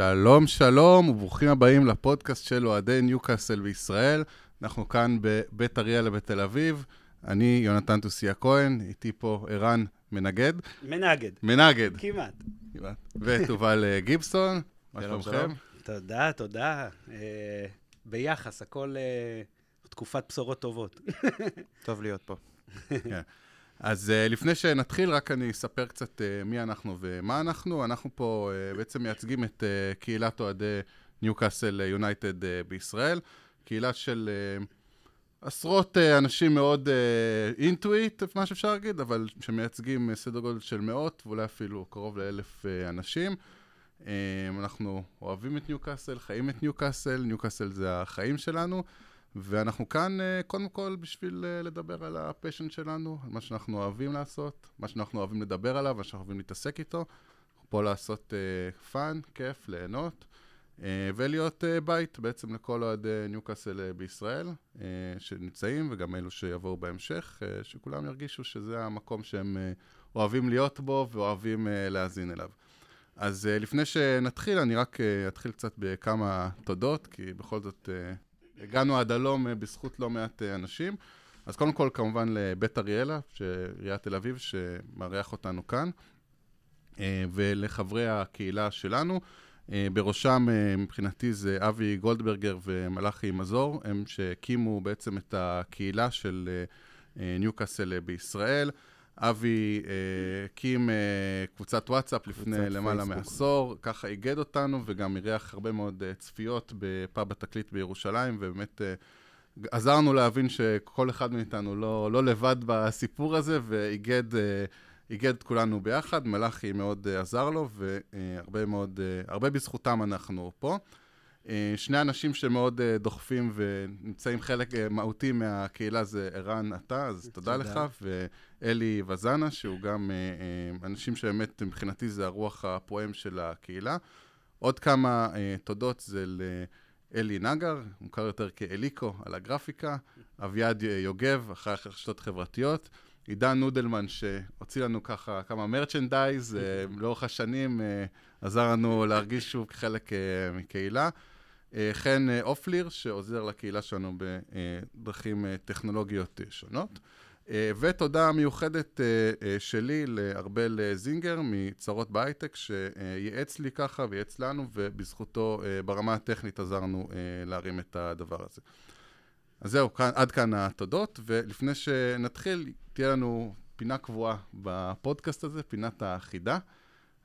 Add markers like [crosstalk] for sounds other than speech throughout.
שלום, שלום, וברוכים הבאים לפודקאסט של אוהדי ניוקאסל בישראל. אנחנו כאן בבית אריאלה בתל אביב. אני יונתן תוסיה כהן, איתי פה ערן מנגד. מנגד. מנגד. כמעט. כמעט. ותובל אה, גיבסון, מה שלומכם? תודה, תודה. אה, ביחס, הכל אה, תקופת בשורות טובות. טוב להיות פה. אז uh, לפני שנתחיל, רק אני אספר קצת uh, מי אנחנו ומה אנחנו. אנחנו פה uh, בעצם מייצגים את uh, קהילת אוהדי ניוקאסל יונייטד בישראל. קהילה של uh, עשרות uh, אנשים מאוד into it, uh, מה שאפשר להגיד, אבל שמייצגים uh, סדר גודל של מאות, ואולי אפילו קרוב לאלף uh, אנשים. Uh, אנחנו אוהבים את ניוקאסל, חיים את ניוקאסל, ניוקאסל זה החיים שלנו. ואנחנו כאן uh, קודם כל בשביל uh, לדבר על ה passion שלנו, על מה שאנחנו אוהבים לעשות, מה שאנחנו אוהבים לדבר עליו, מה שאנחנו אוהבים להתעסק איתו. אנחנו פה לעשות פאן, uh, כיף, ליהנות, uh, ולהיות uh, בית בעצם לכל אוהדי ניוקאסל בישראל, שנמצאים, וגם אלו שיבואו בהמשך, שכולם ירגישו שזה המקום שהם אוהבים להיות בו ואוהבים להאזין אליו. אז לפני שנתחיל, אני רק אתחיל קצת בכמה תודות, כי בכל זאת... הגענו עד הלום אה, בזכות לא מעט אה, אנשים. אז קודם כל, כמובן, לבית אריאלה, עיריית תל אביב, שמארח אותנו כאן, אה, ולחברי הקהילה שלנו. בראשם, מבחינתי, זה אבי גולדברגר ומלאכי מזור, הם שהקימו בעצם את הקהילה של ניוקאסל בישראל. אבי הקים אה, אה, קבוצת וואטסאפ לפני למעלה פייסבוק. מעשור, ככה איגד אותנו וגם אירח הרבה מאוד אה, צפיות בפאב התקליט בירושלים, ובאמת אה, עזרנו להבין שכל אחד מאיתנו לא, לא לבד בסיפור הזה, ואיגד אה, את כולנו ביחד. מלאכי מאוד אה, עזר לו, והרבה מאוד, אה, הרבה בזכותם אנחנו פה. אה, שני אנשים שמאוד אה, דוחפים ונמצאים חלק אה, מהותי מהקהילה זה ערן אתה, אז תודה, תודה לך, ואלי וזנה, שהוא גם אנשים שבאמת מבחינתי זה הרוח הפועם של הקהילה. עוד כמה תודות זה לאלי נגר, מוכר יותר כאליקו על הגרפיקה, אביעד יוגב, אחרי הרשתות חברתיות. עידן נודלמן, שהוציא לנו ככה כמה מרצ'נדייז לאורך השנים, עזר לנו להרגיש שוב כחלק מקהילה. אה, חן אה, אופליר, שעוזר לקהילה שלנו בדרכים אה, טכנולוגיות שונות. ותודה מיוחדת שלי לארבל זינגר מצרות בהייטק, שייעץ לי ככה וייעץ לנו, ובזכותו ברמה הטכנית עזרנו להרים את הדבר הזה. אז זהו, עד כאן התודות, ולפני שנתחיל, תהיה לנו פינה קבועה בפודקאסט הזה, פינת החידה.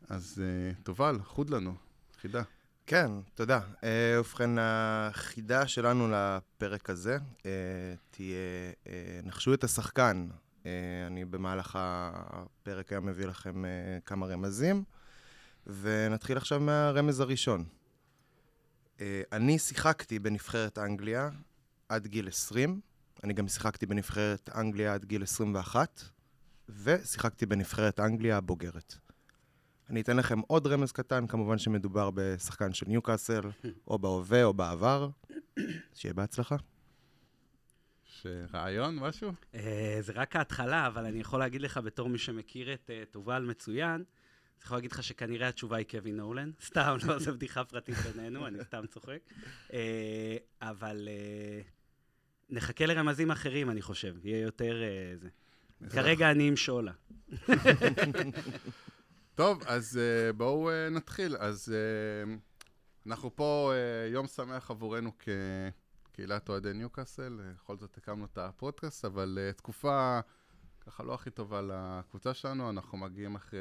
אז תובל, חוד לנו, חידה. כן, תודה. אה, ובכן, החידה שלנו לפרק הזה אה, תהיה, אה, נחשו את השחקן. אני במהלך הפרק היום מביא לכם כמה רמזים, ונתחיל עכשיו מהרמז הראשון. אני שיחקתי בנבחרת אנגליה עד גיל 20, אני גם שיחקתי בנבחרת אנגליה עד גיל 21, ושיחקתי בנבחרת אנגליה הבוגרת. אני אתן לכם עוד רמז קטן, כמובן שמדובר בשחקן של ניוקאסל, [laughs] או בהווה או בעבר. שיהיה בהצלחה. רעיון, משהו? Uh, זה רק ההתחלה, אבל אני יכול להגיד לך, בתור מי שמכיר את uh, תובל מצוין, אני יכול להגיד לך שכנראה התשובה היא קווין נולן. [laughs] סתם, לא, זו בדיחה פרטית בינינו, אני סתם צוחק. Uh, אבל uh, נחכה לרמזים אחרים, אני חושב. יהיה יותר uh, זה. כרגע אני עם שולה. [laughs] טוב, אז uh, בואו uh, נתחיל. אז uh, אנחנו פה, uh, יום שמח עבורנו כקהילת אוהדי ניוקאסל, בכל זאת הקמנו את הפודקאסט, אבל uh, תקופה ככה לא הכי טובה לקבוצה שלנו, אנחנו מגיעים אחרי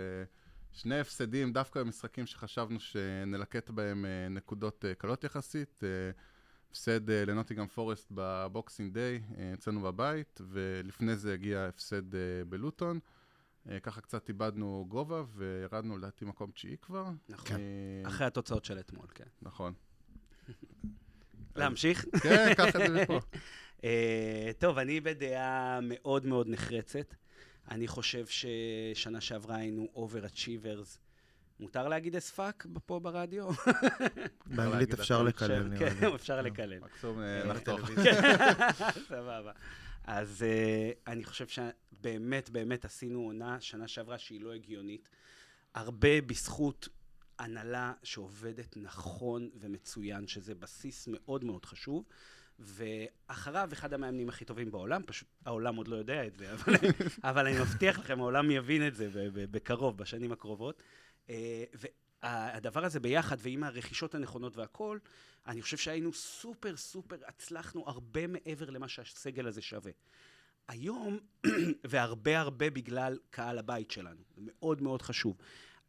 שני הפסדים, דווקא במשחקים שחשבנו שנלקט בהם uh, נקודות uh, קלות יחסית. Uh, הפסד uh, לנוטינגהאם פורסט ב Boxing Day, אצלנו בבית, ולפני זה הגיע הפסד uh, בלוטון. אה, ככה קצת איבדנו גובה וירדנו לדעתי מקום תשיעי כבר. נכון, אה, אחרי התוצאות של אתמול, כן. נכון. [laughs] להמשיך? [laughs] כן, ככה זה מפה. [laughs] אה, טוב, אני בדעה מאוד מאוד נחרצת. אני חושב ששנה שעברה היינו overachievers. מותר להגיד as fuck פה ברדיו? באנגלית אפשר לקלל, נראה לי. כן, אפשר לקלל. מקסום לחתוך. סבבה. אז uh, אני חושב שבאמת, באמת עשינו עונה שנה שעברה שהיא לא הגיונית. הרבה בזכות הנהלה שעובדת נכון ומצוין, שזה בסיס מאוד מאוד חשוב. ואחריו אחד המאמנים הכי טובים בעולם, פשוט העולם עוד לא יודע את זה, אבל, אבל אני מבטיח לכם, העולם יבין את זה בקרוב, בשנים הקרובות. אה, והדבר הזה ביחד, ועם הרכישות הנכונות והכול, אני חושב שהיינו סופר סופר, הצלחנו הרבה מעבר למה שהסגל הזה שווה. היום, [clears throat] והרבה הרבה בגלל קהל הבית שלנו, זה מאוד מאוד חשוב.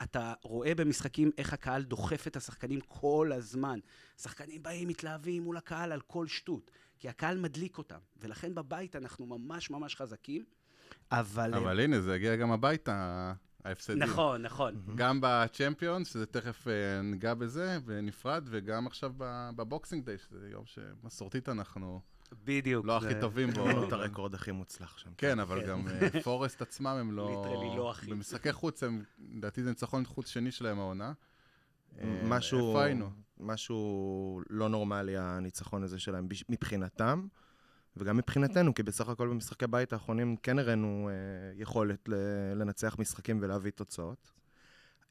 אתה רואה במשחקים איך הקהל דוחף את השחקנים כל הזמן. שחקנים באים, מתלהבים מול הקהל על כל שטות, כי הקהל מדליק אותם, ולכן בבית אנחנו ממש ממש חזקים, אבל... אבל הנה, זה הגיע גם הביתה, ההפסדים. נכון, נכון. גם בצ'מפיונס, שזה תכף אה, ניגע בזה, ונפרד, וגם עכשיו ב Boxing Day, שזה יום שמסורתית אנחנו... בדיוק. לא הכי טובים בו. לא [laughs] את הרקורד הכי מוצלח שם. כן, אבל כן. גם אה, [laughs] פורסט עצמם הם לא... literally לא הכי. במשחקי חוץ, הם, לדעתי זה ניצחון חוץ שני שלהם העונה. אה, משהו, לא נורמלי הניצחון הזה שלהם מבחינתם, וגם מבחינתנו, כי בסך הכל במשחקי בית האחרונים כן הראינו אה, יכולת לנצח משחקים ולהביא תוצאות.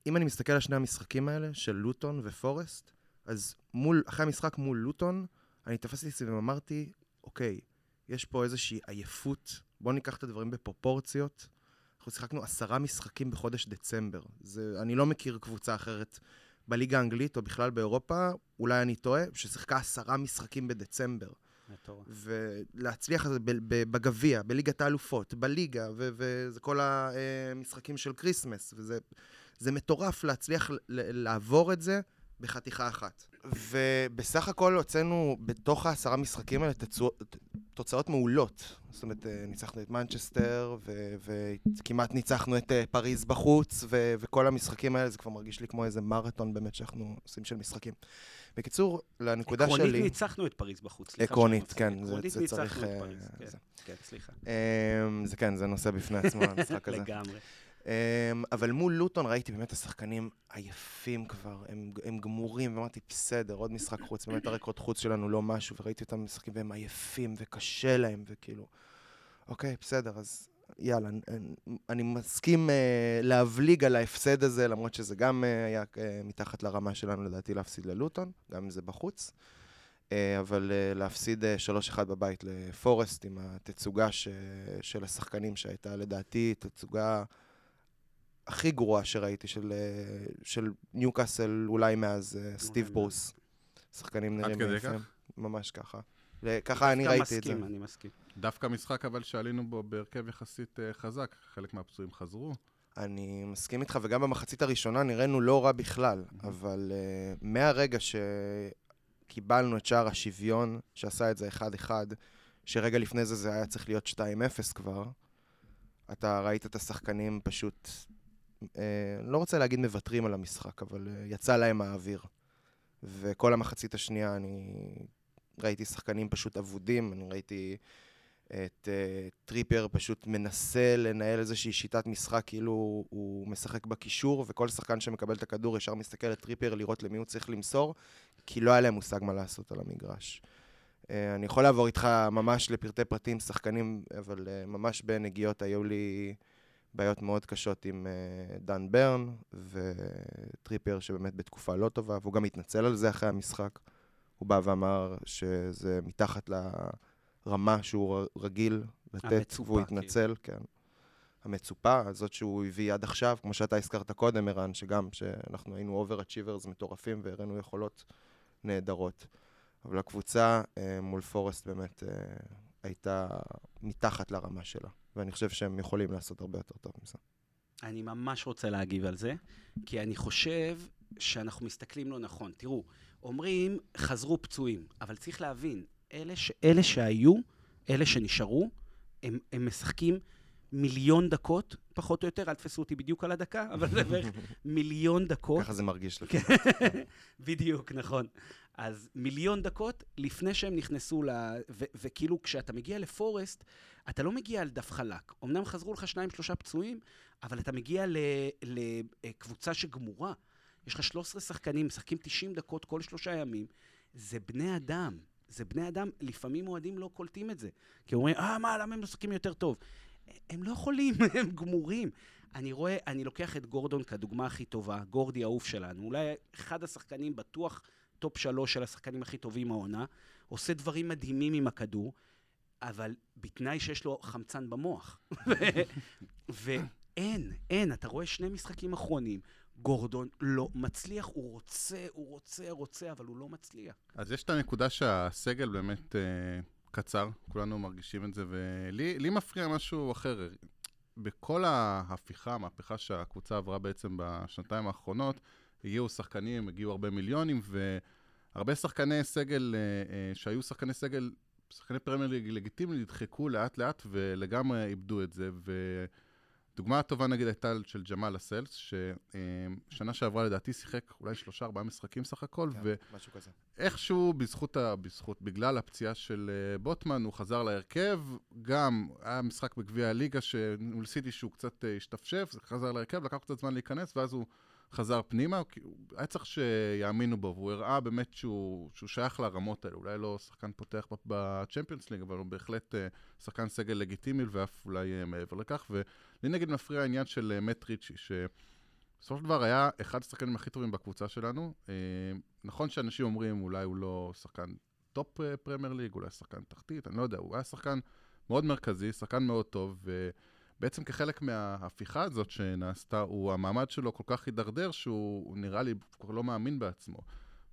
אם אני מסתכל על שני המשחקים האלה, של לוטון ופורסט, אז מול, אחרי המשחק מול לוטון, אני תפסתי את זה ואמרתי, אוקיי, יש פה איזושהי עייפות, בואו ניקח את הדברים בפרופורציות. אנחנו שיחקנו עשרה משחקים בחודש דצמבר. זה, אני לא מכיר קבוצה אחרת בליגה האנגלית או בכלל באירופה, אולי אני טועה, ששיחקה עשרה משחקים בדצמבר. מטורף. ולהצליח ב- בגביע, בליגת האלופות, בליגה, וזה כל המשחקים של כריסמס, וזה זה מטורף להצליח לעבור את זה בחתיכה אחת. ובסך הכל הוצאנו בתוך העשרה משחקים האלה תצוע, תוצאות מעולות. זאת אומרת, אה, ניצחנו את מנצ'סטר, ו- וכמעט ניצחנו את אה, פריז בחוץ, ו- וכל המשחקים האלה, זה כבר מרגיש לי כמו איזה מרתון באמת שאנחנו עושים של משחקים. בקיצור, לנקודה שלי... עקרונית ניצחנו את פריז בחוץ. עקרונית, כן. זה- עקרונית זה ניצחנו צריך, את אה, פריז, כן, זה. כן, סליחה. אמ, זה כן, זה נושא בפני עצמו, [laughs] המשחק הזה. לגמרי. אמ, אבל מול לוטון ראיתי באמת השחקנים עייפים כבר, הם, הם גמורים, ואמרתי, בסדר, עוד משחק חוץ, באמת הרקורד חוץ שלנו לא משהו, וראיתי אותם משחקים והם עייפים, וקשה להם, וכאילו, אוקיי, בסדר, אז יאללה, אני, מסכים אה, להבליג על ההפסד הזה, למרות שזה גם אה, היה אה, מתחת לרמה שלנו, לדעתי, להפסיד ללוטון, גם אם זה בחוץ. אבל להפסיד אה, 3-1 בבית לפורסט עם התצוגה ש... של השחקנים שהייתה לדעתי תצוגה הכי גרועה שראיתי של, של ניוקאסל אולי מאז סטיב וואלה. ברוס. שחקנים נראים כדי יפים. כך? ממש ככה. ל- ככה אני דווקא ראיתי את זה. מסכים, אני מסכים. דווקא משחק אבל שעלינו בו בהרכב יחסית אה, חזק, חלק מהפצועים חזרו. אני מסכים איתך, וגם במחצית הראשונה נראינו לא רע בכלל, אבל uh, מהרגע שקיבלנו את שער השוויון, שעשה את זה 1-1, שרגע לפני זה זה היה צריך להיות 2-0 כבר, אתה ראית את השחקנים פשוט, uh, לא רוצה להגיד מוותרים על המשחק, אבל uh, יצא להם האוויר. וכל המחצית השנייה אני ראיתי שחקנים פשוט אבודים, אני ראיתי את uh, טריפר פשוט מנסה לנהל איזושהי שיטת משחק כאילו הוא, משחק בקישור, וכל שחקן שמקבל את הכדור ישר מסתכל על טריפר לראות למי הוא צריך למסור, כי לא היה להם מושג מה לעשות על המגרש. Uh, אני יכול לעבור איתך ממש לפרטי פרטים, שחקנים, אבל uh, ממש בנגיעות היו לי בעיות מאוד קשות עם uh, דן ברן וטריפר שבאמת בתקופה לא טובה, והוא גם התנצל על זה אחרי המשחק. הוא בא ואמר שזה מתחת לרמה שהוא רגיל לתת, המצופה, והוא התנצל, כן. המצופה, זאת שהוא הביא עד עכשיו, כמו שאתה הזכרת קודם, ערן, שגם, שאנחנו היינו overachievers מטורפים והראינו יכולות נהדרות. אבל הקבוצה אה, מול פורסט באמת אה, הייתה מתחת לרמה שלה, ואני חושב שהם יכולים לעשות הרבה יותר טוב מזה. אני ממש רוצה להגיב על זה, כי אני חושב שאנחנו מסתכלים לא נכון. תראו, אומרים, חזרו פצועים, אבל צריך להבין, אלה, ש... אלה שהיו, אלה שנשארו, הם, הם משחקים מיליון דקות, פחות או יותר, אל תפסו אותי בדיוק על הדקה, אבל זה בערך מיליון דקות. ככה זה מרגיש כן. לפי. בדיוק, נכון. אז מיליון דקות לפני שהם נכנסו ל... ו- וכאילו, כשאתה מגיע לפורסט, אתה לא מגיע על דף חלק. אמנם חזרו לך שניים, שלושה פצועים, אבל אתה מגיע לקבוצה שגמורה. יש לך 13 שחקנים, משחקים 90 דקות כל שלושה ימים. זה בני אדם. זה בני אדם, לפעמים אוהדים לא קולטים את זה. כי אומרים, אה, מה, למה הם משחקים יותר טוב? הם לא יכולים, [laughs] הם גמורים. אני רואה, אני לוקח את גורדון כדוגמה הכי טובה, גורדי האהוב שלנו, אולי אחד השחקנים בטוח top שלוש של השחקנים הכי טובים העונה, עושה דברים מדהימים עם הכדור, אבל בתנאי שיש לו חמצן במוח. [laughs] ואין, אין, אתה רואה שני משחקים אחרונים, גורדון לא מצליח, הוא רוצה, הוא רוצה, רוצה, אבל הוא לא מצליח. אז יש את הנקודה שהסגל באמת אה, קצר, כולנו מרגישים את זה, ולי מפריע משהו אחר. בכל ההפיכה, המהפכה שהקבוצה עברה בעצם בשנתיים האחרונות, הגיעו שחקנים, הגיעו הרבה מיליונים, והרבה שחקני סגל, אה, אה, שהיו שחקני סגל, שחקני פרמייר ליג לגיטימיים, נדחקו לאט-לאט ולגמרי איבדו את זה. ודוגמה טובה נגיד הייתה של ג'מאל הסלס, ששנה שעברה לדעתי שיחק אולי שלושה, ארבעה משחקים סך הכל, כן, משהו כזה. ואיכשהו בזכות, ה... בזכות, בגלל הפציעה של אה, בוטמן, הוא חזר להרכב, גם היה משחק בגביע הליגה מול סיטי שהוא קצת אה, השתפשף, חזר להרכב, לקח קצת זמן להיכנס, ואז הוא חזר פנימה, כי הוא היה צריך שיאמינו בו, והוא הראה באמת שהוא, שהוא שייך לרמות האלה. אולי לא שחקן פותח בצ'מפיונס ליג, אבל הוא בהחלט אה, שחקן סגל לגיטימי, ואף אולי אה, מעבר לכך. ולי נגיד מפריע העניין של אה, מאט ריצ'י, שבסופו של דבר היה אחד השחקנים הכי טובים בקבוצה שלנו. נכון שאנשים אומרים, אולי הוא לא שחקן top פרמייר ליג, אולי שחקן תחתית, אני לא יודע, הוא היה שחקן מאוד מרכזי, שחקן מאוד טוב, ו... בעצם כחלק מההפיכה הזאת שנעשתה, הוא, המעמד שלו כל כך הידרדר שהוא נראה לי כבר לא מאמין בעצמו.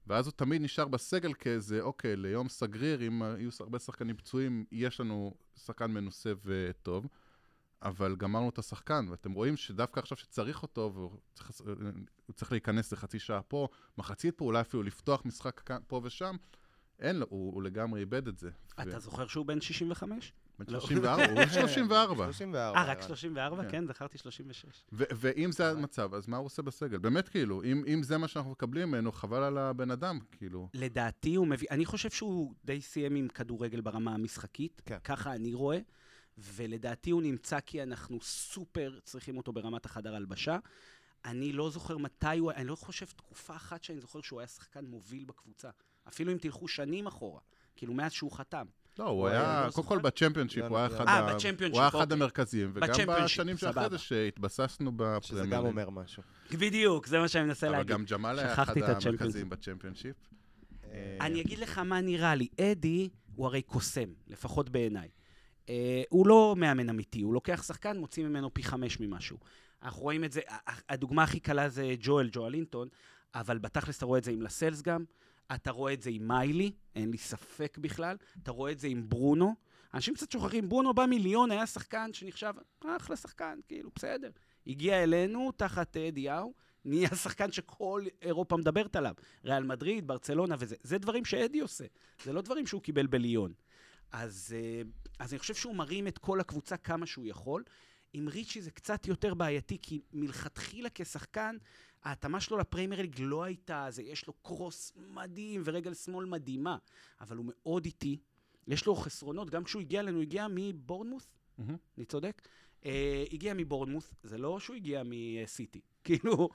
ואז הוא תמיד נשאר בסגל כאיזה, אוקיי, ליום סגריר, אם יהיו הרבה שחקנים פצועים, יש לנו שחקן מנוסה וטוב, אבל גמרנו את השחקן, ואתם רואים שדווקא עכשיו שצריך אותו, והוא צריך, צריך להיכנס לחצי שעה פה, מחצית פה, אולי אפילו לפתוח משחק פה ושם, אין לו, הוא, הוא לגמרי איבד את זה. אתה ו... זוכר שהוא בן 65? בן 34, הוא בן 34. 34. אה, רק 34? כן, זכרתי 36. ואם זה המצב, אז מה הוא עושה בסגל? באמת, כאילו, אם זה מה שאנחנו מקבלים ממנו, חבל על הבן אדם, כאילו. לדעתי הוא מביא, אני חושב שהוא די סיים עם כדורגל ברמה המשחקית, כן. ככה אני רואה, ולדעתי הוא נמצא כי אנחנו סופר צריכים אותו ברמת החדר הלבשה. אני לא זוכר מתי הוא, אני לא חושב תקופה אחת שאני זוכר שהוא היה שחקן מוביל בקבוצה. אפילו אם תלכו שנים אחורה, כאילו מאז שהוא חתם. לא, הוא היה, לא קודם כל בצ'מפיונשיפ, הוא היה אחד אוקיי. המרכזיים, וגם בשנים שאחרי זה שהתבססנו בפרמייר. שזה גם אומר משהו. בדיוק, זה מה שאני מנסה להגיד. אבל גם ג'מאל היה אחד המרכזיים בצ'מפיונשיפ. אה, אני אגיד לך מה נראה לי. אדי הוא הרי קוסם, לפחות בעיניי. אה, הוא לא מאמן אמיתי, הוא לוקח שחקן, מוציא ממנו פי חמש ממשהו. אנחנו רואים את זה, הדוגמה הכי קלה זה ג'ואל, ג'ואלינטון, אבל בתכלס אתה רואה את זה עם לסלס גם. אתה רואה את זה עם מיילי, אין לי ספק בכלל. אתה רואה את זה עם ברונו. אנשים קצת שוכחים, ברונו בא מיליון, היה שחקן שנחשב אחלה שחקן, כאילו, בסדר. הגיע אלינו תחת אדיהו, נהיה שחקן שכל אירופה מדברת עליו. ריאל מדריד, ברצלונה וזה. זה דברים שאדי עושה, זה לא דברים שהוא קיבל בליון. אז, אה, אז אני חושב שהוא מרים את כל הקבוצה כמה שהוא יכול. עם ריצ'י זה קצת יותר בעייתי, כי מלכתחילה כשחקן, ההתאמה שלו לפריימר ליג לא הייתה, זה, יש לו קרוס מדהים ורגל שמאל מדהימה, אבל הוא מאוד איטי, יש לו חסרונות, גם כשהוא הגיע אלינו, הוא הגיע מבורנמוס, mm-hmm. אני צודק? Uh, הגיע מבורנמוס, זה לא שהוא הגיע מסיטי, [laughs] כאילו,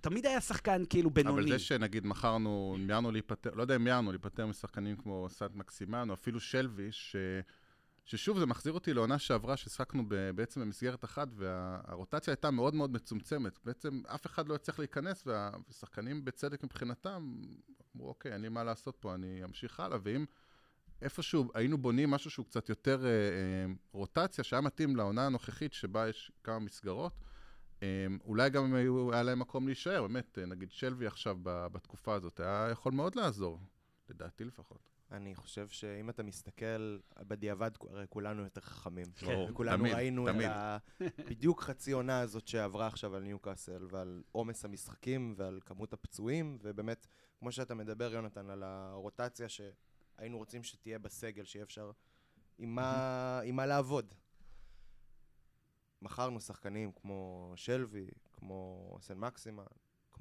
תמיד היה שחקן כאילו בינוני. אבל זה שנגיד מכרנו, מיהרנו להיפטר, לא יודע אם מיהרנו להיפטר משחקנים כמו סאט מקסימן, או אפילו שלוי, ש... ששוב, זה מחזיר אותי לעונה שעברה, ששחקנו בעצם במסגרת אחת, והרוטציה הייתה מאוד מאוד מצומצמת. בעצם אף אחד לא יצטרך להיכנס, והשחקנים בצדק מבחינתם, אמרו, אוקיי, אין לי מה לעשות פה, אני אמשיך הלאה, ואם איפשהו היינו בונים משהו שהוא קצת יותר אה, אה, רוטציה, שהיה מתאים לעונה הנוכחית, שבה יש כמה מסגרות, אה, אולי גם היו, היה להם מקום להישאר, באמת, אה, נגיד שלוי עכשיו בתקופה הזאת, היה יכול מאוד לעזור, לדעתי לפחות. אני חושב שאם אתה מסתכל, בדיעבד, הרי כולנו יותר חכמים. כן. וכולנו ראינו תמיד. את ה... בדיוק חצי עונה הזאת שעברה עכשיו על ניוקאסל, ועל עומס המשחקים, ועל כמות הפצועים, ובאמת, כמו שאתה מדבר, יונתן, על הרוטציה שהיינו רוצים שתהיה בסגל, שיהיה אפשר עם מה, עם מה לעבוד. מכרנו שחקנים כמו שלוי, כמו סן מקסימה,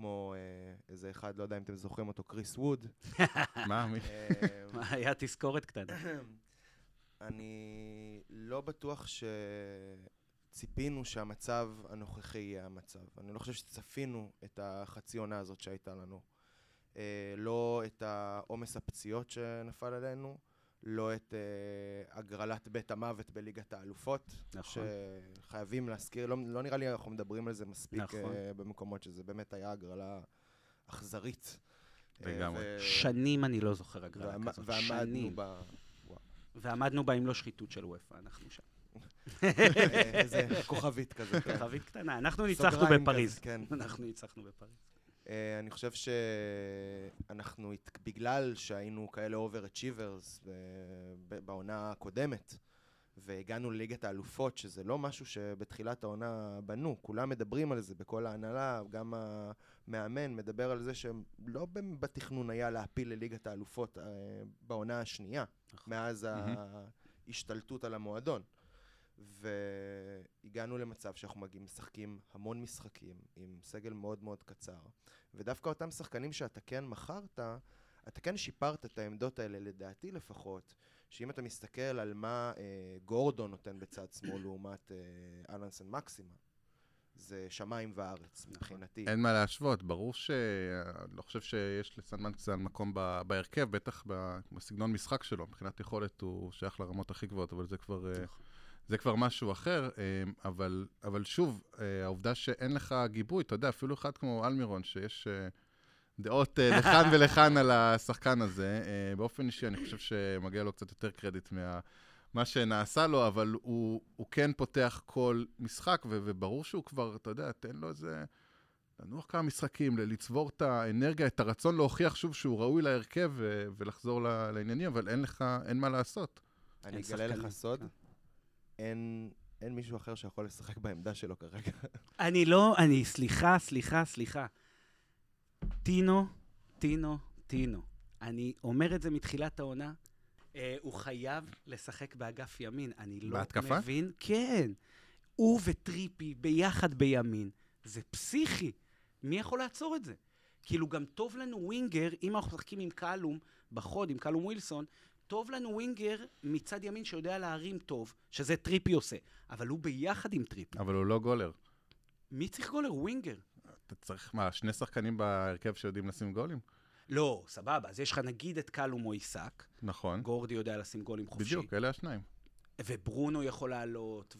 כמו אה, איזה אחד, לא יודע אם אתם זוכרים אותו, קריס ווד. [laughs] מה, מי? אה, היה תזכורת קטנה. [clears throat] אני לא בטוח שציפינו שהמצב הנוכחי יהיה המצב. אני לא חושב שצפינו את החצי עונה הזאת שהייתה לנו. אה, לא את העומס הפציעות שנפל עלינו, לא את אה, הגרלת בית המוות בליגת האלופות. נכון. שחייבים להזכיר, לא, לא נראה לי אנחנו מדברים על זה מספיק נכון. אה, במקומות שזה באמת היה הגרלה אכזרית. אה, לגמרי. ו- שנים אני לא זוכר הגרלה ועמ- כזאת. ועמדנו שנים. ב... ועמדנו בה אם לא שחיתות של אופ"א, אנחנו שם. [laughs] איזה כוכבית כזאת. כן. כוכבית קטנה, אנחנו ניצחנו בפריז. כן. אנחנו ניצחנו בפריז. אה, אני חושב שאנחנו, בגלל שהיינו כאלה overachievers בעונה הקודמת, והגענו לליגת האלופות, שזה לא משהו שבתחילת העונה בנו, כולם מדברים על זה בכל ההנהלה, גם המאמן מדבר על זה שלא בתכנון היה להפיל לליגת האלופות אה, בעונה השנייה, נכון. מאז. ההשתלטות על המועדון. והגענו למצב שאנחנו מגיעים, משחקים המון משחקים עם סגל מאוד מאוד קצר. ודווקא אותם שחקנים שאתה כן מכרת, אתה כן שיפרת את העמדות האלה, לדעתי לפחות, שאם אתה מסתכל על מה אה, גורדון נותן בצד שמאל לעומת אה, אלנסון מקסימה, זה שמיים וארץ מבחינתי. אין מה להשוות, ברור ש... אני לא חושב שיש לסנדמן קצת מקום ב- בהרכב, בטח ב- בסגנון משחק שלו. מבחינת יכולת הוא שייך לרמות הכי גבוהות, אבל זה כבר, אה, נכון. זה כבר משהו אחר. אה, אבל, אבל שוב, אה, העובדה שאין לך גיבוי, אתה יודע, אפילו אחד כמו אלמירון, שיש אה, דעות לכאן [laughs] ולכאן על השחקן הזה, באופן אישי אני חושב שמגיע לו קצת יותר קרדיט מה... מה שנעשה לו, אבל הוא, הוא כן פותח כל משחק, ו- וברור שהוא כבר, אתה יודע, תן לו איזה... לנוח כמה משחקים, לצבור את האנרגיה, את הרצון להוכיח שוב שהוא ראוי להרכב ולחזור לעניינים, אבל אין לך, אין מה לעשות. אני אגלה לך סוד, כן. אין, אין מישהו אחר שיכול לשחק בעמדה שלו כרגע. אני לא, אני, סליחה, סליחה, סליחה. טינו, טינו, טינו. אני אומר את זה מתחילת העונה. אה, הוא חייב לשחק באגף ימין. אני לא בהתקפה? מבין. כן. הוא וטריפי ביחד בימין. זה פסיכי. מי יכול לעצור את זה? כאילו, גם טוב לנו winger, אם אנחנו משחקים עם קלום בחוד, עם קלום ווילסון, טוב לנו winger מצד ימין שיודע להרים טוב, שזה טריפי עושה. אבל הוא ביחד עם טריפי. אבל הוא לא גולר. מי צריך גולר? winger. אתה צריך, מה, שני שחקנים בהרכב שיודעים לשים גולים? לא, סבבה, אז יש לך נגיד את קלום או איסק, נכון. גורדי יודע לשים גולים חופשי. בדיוק, אלה השניים. וברונו יכול לעלות,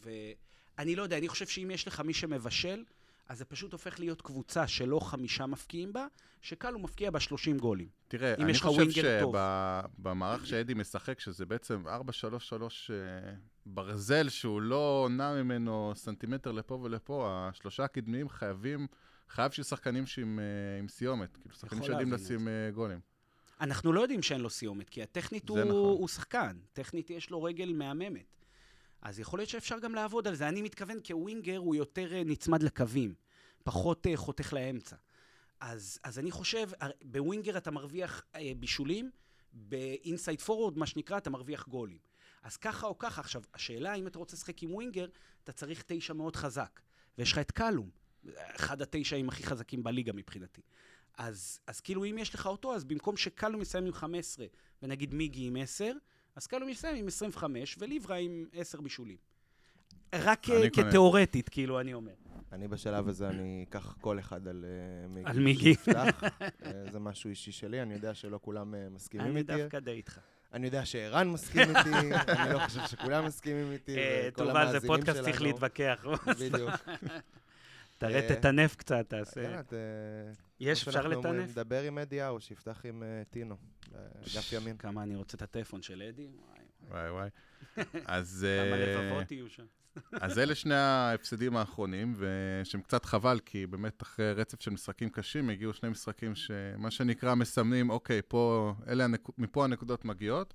ואני לא יודע, אני חושב שאם יש לך מי שמבשל, אז זה פשוט הופך להיות קבוצה שלא חמישה מפקיעים בה, שקלום מפקיע בה 30 גולים. תראה, אני חושב. שבמערך שאדי משחק, שזה בעצם 4-3-3 אה, ברזל, שהוא לא נע ממנו סנטימטר לפה ולפה, השלושה הקדמיים חייבים, חייב שיהיו שחקנים שעם אה, עם סיומת. כאילו, שחקנים שיודעים לשים אה, גולים. אנחנו לא יודעים שאין לו סיומת, כי הטכנית הוא, נכון. הוא שחקן. טכנית יש לו רגל מהממת. אז יכול להיות שאפשר גם לעבוד על זה. אני מתכוון כווינגר הוא יותר אה, נצמד לקווים, פחות אה, חותך לאמצע. אז, אז אני חושב, הר- בווינגר אתה מרוויח אה, בישולים, באינסייד פורוורד, מה שנקרא, אתה מרוויח גולים. אז ככה או ככה. עכשיו, השאלה, אם אתה רוצה לשחק עם ווינגר, אתה צריך תשע מאוד חזק. ויש לך את קלום, אחד התשעים הכי חזקים בליגה מבחינתי. אז, אז כאילו, אם יש לך אותו, אז במקום שקלום יסיים עם 15, ונגיד מיגי עם 10, אז קלום יסיים עם 25, וליברה עם 10 בישולים. רק אני אה. כתיאורטית, כאילו, אני אומר. אני בשלב הזה, אני אקח כל אחד על אה, מיגי. על מיגי. [laughs] אה, זה משהו אישי שלי, אני יודע שלא כולם מסכימים אני איתי. דווקא די איתך. אני יודע שערן מסכים איתי, [laughs] אני לא חושב שכולם מסכימים איתי, וכל תובל, זה המאזינים פודקאסט צריך שלנו. להתווכח. בדיוק. [laughs] תראה, אה, תטנף קצת, תעשה. יש, אפשר לטנף? דבר עם אדי האו, שיפתח עם טינו, אגף ימין. כמה אני רוצה את הטלפון של אדי? וואי, וואי. [laughs] אז... כמה אה, לבבות יהיו שם. [laughs] אז אלה שני ההפסדים האחרונים, ושהם קצת חבל, כי באמת אחרי רצף של משחקים קשים, הגיעו שני משחקים שמה שנקרא מסמנים, אוקיי, פה, אלה הנק... מפה הנקודות מגיעות,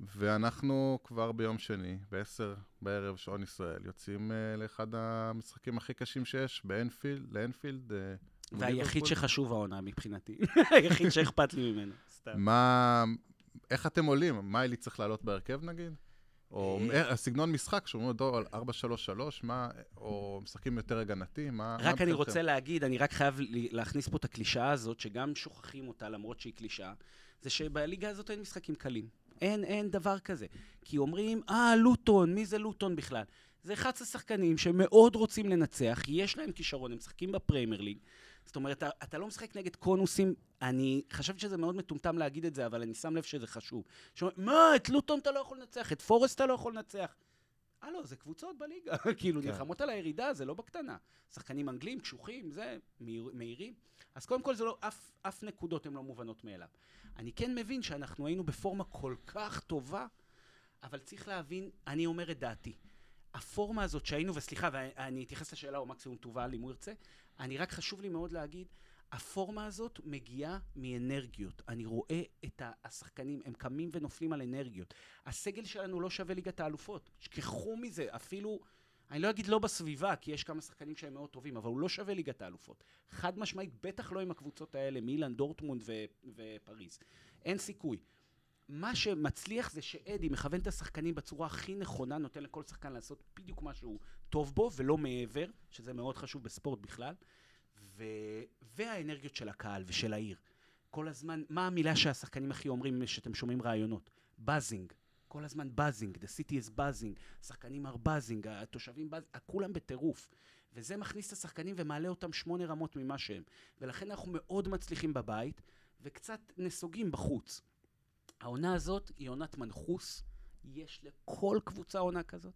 ואנחנו כבר ביום שני, ב-10 בערב, שעון ישראל, יוצאים uh, לאחד המשחקים הכי קשים שיש, באנפילד, לאנפילד. אה, מול והיחיד. שחשוב העונה מבחינתי. [laughs] היחיד שאכפת לי ממנו, סתם. מה... איך אתם עולים? מה אלי צריך לעלות בהרכב נגיד? או אה, אה, הסגנון משחק, שאומרים אותו על 4-3-3, מה, או משחקים יותר הגנתי, מה... רק אני? רוצה להגיד, אני רק חייב להכניס פה את הקלישאה הזאת, שגם שוכחים אותה למרות שהיא קלישאה, זה שבליגה הזאת אין משחקים קלים. אין, אין דבר כזה. כי אומרים, אה, לוטון, מי זה לוטון בכלל? זה 11 שחקנים שמאוד רוצים לנצח, יש להם כישרון, הם משחקים בפריימר ליג. זאת אומרת, אתה, אתה לא משחק נגד קונוסים, אני חשבתי שזה מאוד מטומטם להגיד את זה, אבל אני שם לב שזה חשוב. שאומרים, מה, את לוטון אתה לא יכול לנצח, את פורסט אתה לא יכול לנצח. הלו, זה קבוצות בליגה, [laughs] כאילו, כן. נלחמות על הירידה, זה לא בקטנה. שחקנים אנגלים, קשוחים, זה, מהיר- מהירים. אז קודם כל, זה לא, אף, אף נקודות הן לא מובנות מאליו. אני כן מבין שאנחנו היינו בפורמה כל כך טובה, אבל צריך להבין, אני אומר את דעתי. הפורמה הזאת שהיינו, וסליחה, ואני אתייחס לשאלה, או מקסימום תובל, אם הוא ירצה, אני רק חשוב לי מאוד להגיד, הפורמה הזאת מגיעה מאנרגיות. אני רואה את השחקנים, הם קמים ונופלים על אנרגיות. הסגל שלנו לא שווה ליגת האלופות. שכחו מזה, אפילו, אני לא אגיד לא בסביבה, כי יש כמה שחקנים שהם מאוד טובים, אבל הוא לא שווה ליגת האלופות. חד משמעית, בטח לא עם הקבוצות האלה, מילאן, דורטמונד ו- ופריז. אין סיכוי. מה שמצליח זה שאדי מכוון את השחקנים בצורה הכי נכונה, נותן לכל שחקן לעשות בדיוק מה שהוא טוב בו, ולא מעבר, שזה מאוד חשוב בספורט בכלל. ו... והאנרגיות של הקהל ושל העיר. כל הזמן, מה המילה שהשחקנים הכי אומרים שאתם שומעים רעיונות? באזינג. כל הזמן באזינג, the city is buzzing, השחקנים are buzzing, התושבים באזינג, כולם בטירוף. וזה מכניס את השחקנים ומעלה אותם שמונה רמות ממה שהם. ולכן אנחנו מאוד מצליחים בבית, וקצת נסוגים בחוץ. העונה הזאת היא עונת מנחוס, יש לכל קבוצה עונה כזאת.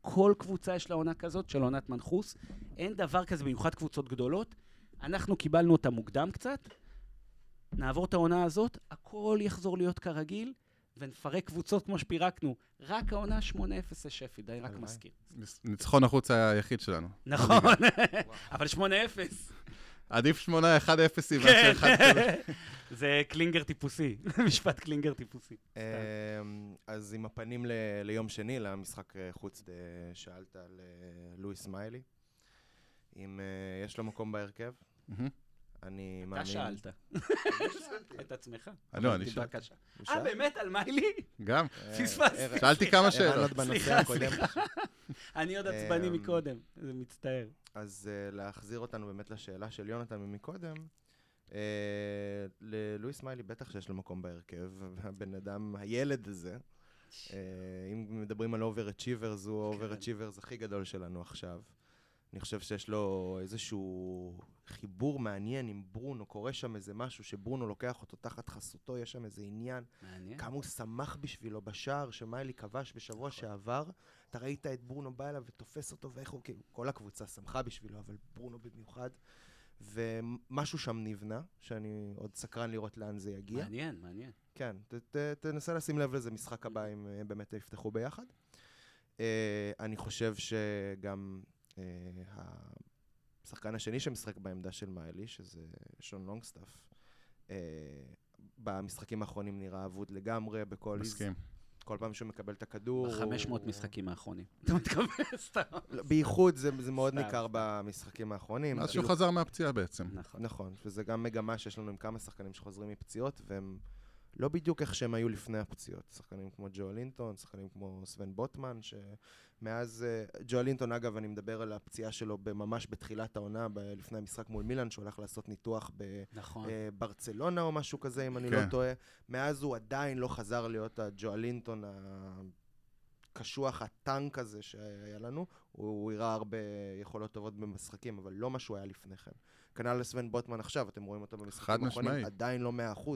כל קבוצה יש לה עונה כזאת של עונת מנחוס. אין דבר כזה, במיוחד קבוצות גדולות. אנחנו קיבלנו אותה מוקדם קצת, נעבור את העונה הזאת, הכל יחזור להיות כרגיל, ונפרק קבוצות כמו שפירקנו. רק העונה 8-0 לשפילד, אני רק. מזכיר. ניצחון החוץ היחיד שלנו. נכון, [laughs] אבל 8-0. עדיף 8 1-0 מאשר כן, 1 כזה. זה קלינגר טיפוסי, [laughs] משפט קלינגר טיפוסי. אמ, אז עם הפנים ל- ליום שני, למשחק אה, חוץ, אה, שאלת על אה, לואיס מיילי. אם אה, יש לו מקום בהרכב. אני מאמין... אתה שאלת. את עצמך. לא, אני תשובה שאלתי. קשה. הוא אה? באמת? על מיילי? גם. אה, פספסתי. שאלתי כמה שאלות. סליחה, הקודם. סליחה. אני עוד עצבני אמ, מקודם, זה מצטער. אז אה, להחזיר אותנו באמת לשאלה של יונתן ממקודם, ללואיס מיילי בטח שיש לו מקום בהרכב, והבן אדם, הילד הזה, אם מדברים על overachievers, הוא ה overachievers הכי גדול שלנו עכשיו. אני חושב שיש לו איזשהו חיבור מעניין עם ברונו, קורה שם איזה משהו שברונו לוקח אותו תחת חסותו, יש שם איזה עניין. מעניין. כמה הוא שמח בשבילו בשער שמיילי כבש בשבוע שעבר. אתה ראית את ברונו בא אליו ותופס אותו, ואיך הוא, כאילו, כל הקבוצה שמחה בשבילו, אבל ברונו במיוחד. ומשהו שם נבנה, שאני עוד סקרן לראות לאן זה יגיע. מעניין, מעניין. כן, ת, ת, תנסה לשים לב לזה משחק הבא, אם אה, באמת יפתחו ביחד. אה, אני חושב שגם השחקן השני שמשחק בעמדה של מיילי, שזה שון לונגסטאף, אה, במשחקים האחרונים נראה אבוד לגמרי, בכל, מסכים. כל פעם שהוא מקבל את הכדור. ב-500 הוא- משחקים האחרונים. [laughs] אתה מתכוון? סתם. לא, בייחוד זה, זה מאוד ניכר. במשחקים האחרונים. מאז אפילו- שהוא חזר מהפציעה בעצם. נכון. נכון, וזה גם מגמה שיש לנו עם כמה שחקנים שחוזרים מפציעות, והם לא בדיוק איך שהם היו לפני הפציעות. שחקנים כמו ג'ו לינטון, שחקנים כמו סוון בוטמן, שמאז... אה, ג'ו לינטון, אגב, אני מדבר על הפציעה שלו ממש בתחילת העונה, ב- לפני המשחק מול מילאן, שהוא הלך לעשות ניתוח נכון. בברצלונה או משהו כזה, אם אני כן. לא טועה. מאז הוא עדיין לא חזר להיות הג'ואלינטון הקשוח, הטנק הזה שהיה לנו. הוא, הוא הראה הרבה יכולות טובות במשחקים, אבל לא מה שהוא היה לפני כן. כנ"ל לסוון בוטמן עכשיו, אתם רואים אותו במשחקים האחרונים. עדיין לא 100%.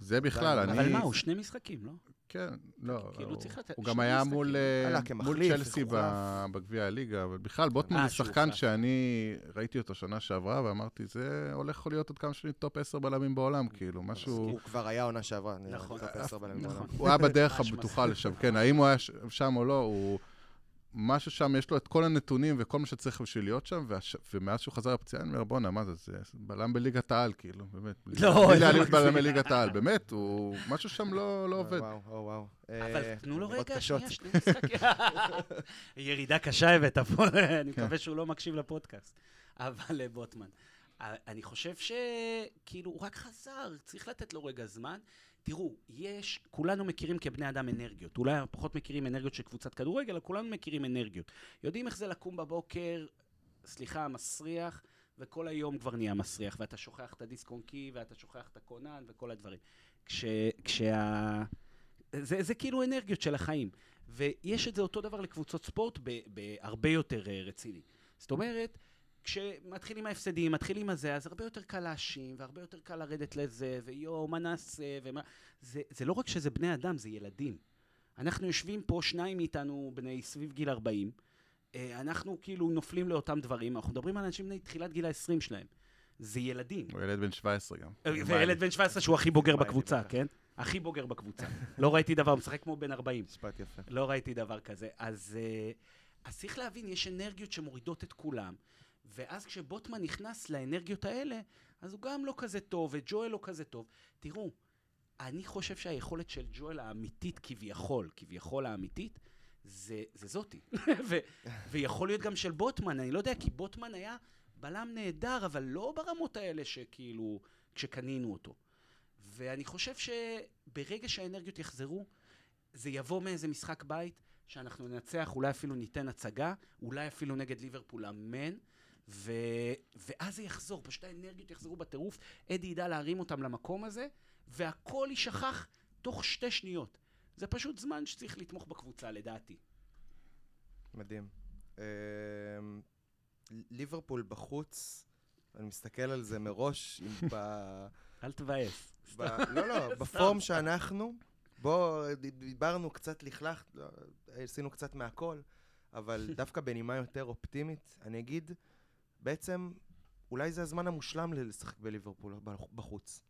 זה בכלל, אני... אבל מה, הוא שני משחקים, לא? כן, לא. כאילו הוא- צריך לתת הוא גם היה. מול אה, צ'לסי בגביע הליגה, אבל בכלל, בוטמן אה, זה שהוא שחקן. שאני ראיתי אותו שנה שעברה, ואמרתי, זה הולך להיות עוד כמה שנים טופ 10 בלמים בעולם, כאילו, משהו... הוא כבר היה עונה שעברה, נכון. טופ 10 בלמים נכון. בעולם. הוא היה [laughs] בדרך הבטוחה. לשם, כן, האם הוא היה שם או לא, הוא... משהו שם, יש לו את כל הנתונים וכל מה שצריך בשביל להיות שם, והש... ומאז שהוא חזר לפציעה, אני אומר, בואנה, מה זה, זה בלם בליגת העל, כאילו, באמת. לא, בלי להעליב מגזים. בלמי ליגת העל, באמת, הוא... משהו שם לא לא עובד. וואו, וואו, וואו. אבל אה, תנו לו רגע. שנייה, שני משחקים. [laughs] ירידה קשה הבאת פה, אני כן. מקווה שהוא לא מקשיב לפודקאסט. אבל אה, בוטמן, אה, אני חושב שכאילו, הוא רק חזר, צריך לתת לו רגע זמן. תראו, יש, כולנו מכירים כבני אדם אנרגיות. אולי פחות מכירים אנרגיות של קבוצת כדורגל, אבל כולנו מכירים אנרגיות. יודעים איך זה לקום בבוקר, סליחה, מסריח, וכל היום כבר נהיה מסריח, ואתה שוכח את הדיסק און קי, ואתה שוכח את הכונן, וכל הדברים. כש, כשה... זה, זה כאילו אנרגיות של החיים. ויש את זה אותו דבר לקבוצות ספורט בהרבה יותר אה, רציני. זאת אומרת, כשמתחילים ההפסדים, מתחילים הזה, אז הרבה יותר קל להאשים, והרבה יותר קל לרדת לזה, ויואו, מה נעשה, ומה... זה, זה לא רק שזה בני אדם, זה ילדים. אנחנו יושבים פה, שניים מאיתנו בני סביב גיל 40, אה, אנחנו כאילו נופלים לאותם דברים, אנחנו מדברים על אנשים בני תחילת גיל ה-20 שלהם. זה ילדים. הוא ילד בן 17 גם. אה, וילד בן 17 שהוא הכי בוגר בקבוצה. כן? הכי בוגר בקבוצה. לא ראיתי דבר, הוא משחק כמו בן 40. משפט יפה. לא ראיתי דבר כזה. אז, אה, אז צריך להבין, יש אנרגיות שמורידות את כולם, ואז כשבוטמן נכנס לאנרגיות האלה, אז הוא גם לא כזה טוב, וג'ואל לא כזה טוב. תראו, אני חושב שהיכולת של ג'ואל האמיתית כביכול, כביכול האמיתית, זה, זה זאתי. [laughs] ו, ויכול להיות גם של בוטמן, אני לא יודע, כי בוטמן היה בלם נהדר, אבל לא ברמות האלה שכאילו, כשקנינו אותו. ואני חושב שברגע שהאנרגיות יחזרו, זה יבוא מאיזה משחק בית, שאנחנו ננצח, אולי אפילו ניתן הצגה, אולי אפילו נגד ליברפול, אמן. ו... ואז זה יחזור, פשוט האנרגיות יחזרו בטירוף, אדי ידע להרים אותם למקום הזה, והכל יישכח תוך שתי שניות. זה פשוט זמן שצריך לתמוך בקבוצה, לדעתי. מדהים. אמ, ליברפול בחוץ, אני מסתכל על זה מראש, אם ב... [laughs] אל תבאס. לא, לא, בפורם שאנחנו, בוא, ד- דיברנו קצת לכלך, לא, עשינו קצת מהכל, אבל [laughs] דווקא בנימה יותר אופטימית, אני אגיד, בעצם, אולי זה הזמן המושלם לשחק בליברפול בח- בחוץ.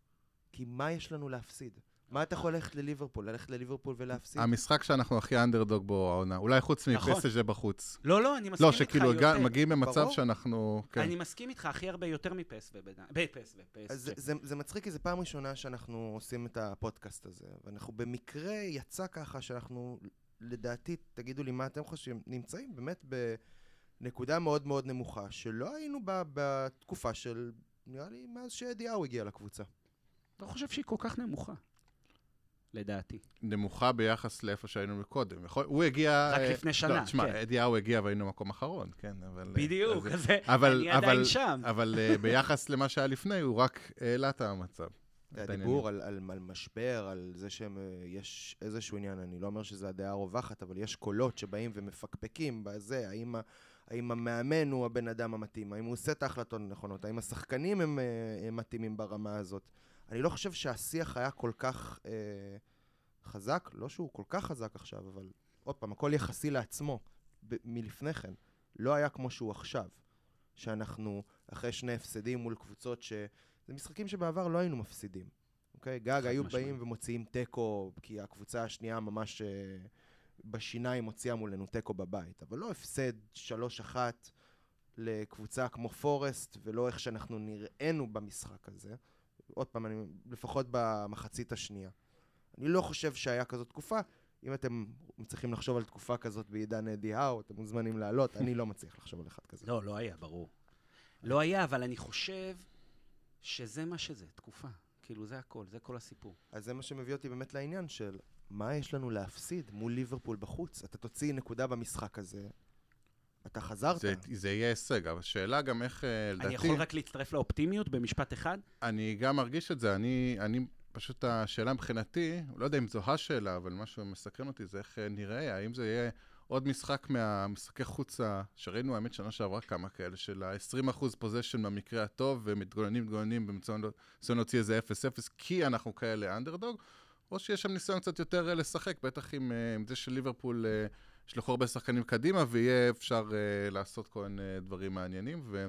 כי מה יש לנו להפסיד? מה אתה יכול ללכת לליברפול? ללכת לליברפול ולהפסיד? המשחק שאנחנו הכי אנדרדוג בו העונה, אולי חוץ נכון. מפסג' בחוץ. לא, לא, אני מסכים לא, איתך שכאילו הגע- יותר. מגיעים במצב ברור. שאנחנו... כן. אני מסכים איתך הכי הרבה יותר מפס. בפס ופס. זה, זה, זה מצחיק, כי זו פעם ראשונה שאנחנו עושים את הפודקאסט הזה, ואנחנו במקרה יצא ככה שאנחנו, לדעתי, תגידו לי מה אתם חושבים, נמצאים באמת בנקודה מאוד מאוד נמוכה, שלא היינו בה בתקופה של, נראה לי, מאז שאדיהו הגיע לקבוצה. לא חושב שהיא כל כך נמוכה. לדעתי. נמוכה ביחס לאיפה שהיינו מקודם. יכול- הוא הגיע... רק אה, לפני שנה, לא, תשמע, כן. אדיהו הגיע והיינו מקום אחרון, כן, אבל... אה, בדיוק, אז- זה- אבל- אני עדיין אבל- שם. אבל אה, [laughs] ביחס למה שהיה לפני, הוא רק העלה את המצב. הדיבור על, על, על משבר, על זה שיש איזשהו עניין, אני לא אומר שזה הדעה הרווחת, אבל יש קולות שבאים ומפקפקים בזה, האם, האם המאמן הוא הבן אדם המתאים, האם הוא עושה את ההחלטות הנכונות, האם השחקנים הם, אה, הם מתאימים ברמה הזאת. אני לא חושב שהשיח היה כל כך אה, חזק, לא שהוא כל כך חזק עכשיו, אבל עוד פעם, הכל יחסי לעצמו, ב- מלפני כן. לא היה כמו שהוא עכשיו, שאנחנו אחרי שני הפסדים מול קבוצות ש... זה משחקים שבעבר לא היינו מפסידים. אוקיי? גג היו משמעית. באים ומוציאים תיקו, כי הקבוצה השנייה ממש אה, בשיניים הוציאה מולנו תיקו בבית. אבל לא הפסד 3-1 לקבוצה כמו פורסט, ולא איך שאנחנו נראינו במשחק הזה. עוד פעם, אני, לפחות במחצית השנייה. אני לא חושב שהיה כזאת תקופה. אם אתם צריכים לחשוב על תקופה כזאת בעידן אדי האו, אתם מוזמנים לעלות, אני לא מצליח לחשוב על אחד כזה. לא, לא היה, ברור. לא היה, אבל אני חושב שזה מה שזה, תקופה. כאילו, זה הכל, זה כל הסיפור. אז זה מה שמביא אותי באמת לעניין של מה יש לנו להפסיד מול ליברפול בחוץ. אתה תוציא נקודה במשחק הזה, אתה חזרת. זה- זה יהיה הישג, אבל השאלה גם איך, אה, לדעתי... אני יכול רק להצטרף לאופטימיות במשפט אחד? אני גם מרגיש את זה, אני, אני, פשוט השאלה מבחינתי, לא יודע אם זו השאלה, אבל משהו מסקרן אותי זה איך אה, נראה, האם זה יהיה עוד משחק מהמשחקי חוץ ה- שראינו, האמת, שנה שעברה כמה כאלה, של ה-20% פוזיישן במקרה הטוב, ומתגוננים, מתגוננים, בניסיון להוציא איזה 0-0, כי אנחנו כאלה אנדרדוג, או שיש שם ניסיון קצת יותר אה, לשחק, בטח עם, אה, עם זה שליברפול אה, ישלחו הרבה שחקנים קדימה, ויהיה אפשר אה, לעשות כל מיני דברים מעניינים, ו...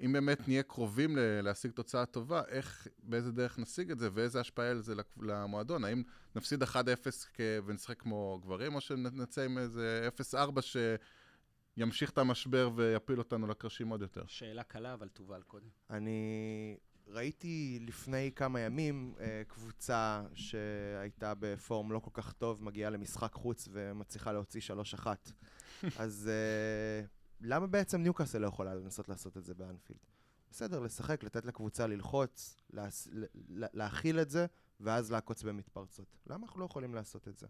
אם באמת נהיה קרובים ל- להשיג תוצאה טובה, איך, באיזה דרך נשיג את זה, ואיזה השפעה יהיה לזה למועדון? האם נפסיד 1-0 כ- ונשחק כמו גברים, או שנצא עם איזה 0-4 שימשיך את המשבר ויפיל אותנו לקרשים עוד יותר? שאלה קלה, אבל תובל קודם. אני ראיתי לפני כמה ימים אה, קבוצה שהייתה בפורום לא כל כך טוב, מגיעה למשחק חוץ ומצליחה להוציא 3-1. [laughs] אז אה, למה בעצם ניוקאסל לא יכולה לנסות לעשות את זה באנפילד? בסדר, לשחק, לתת לקבוצה ללחוץ, להס... ל- ל- להכיל את זה, ואז לעקוץ במתפרצות. למה אנחנו לא יכולים לעשות את זה?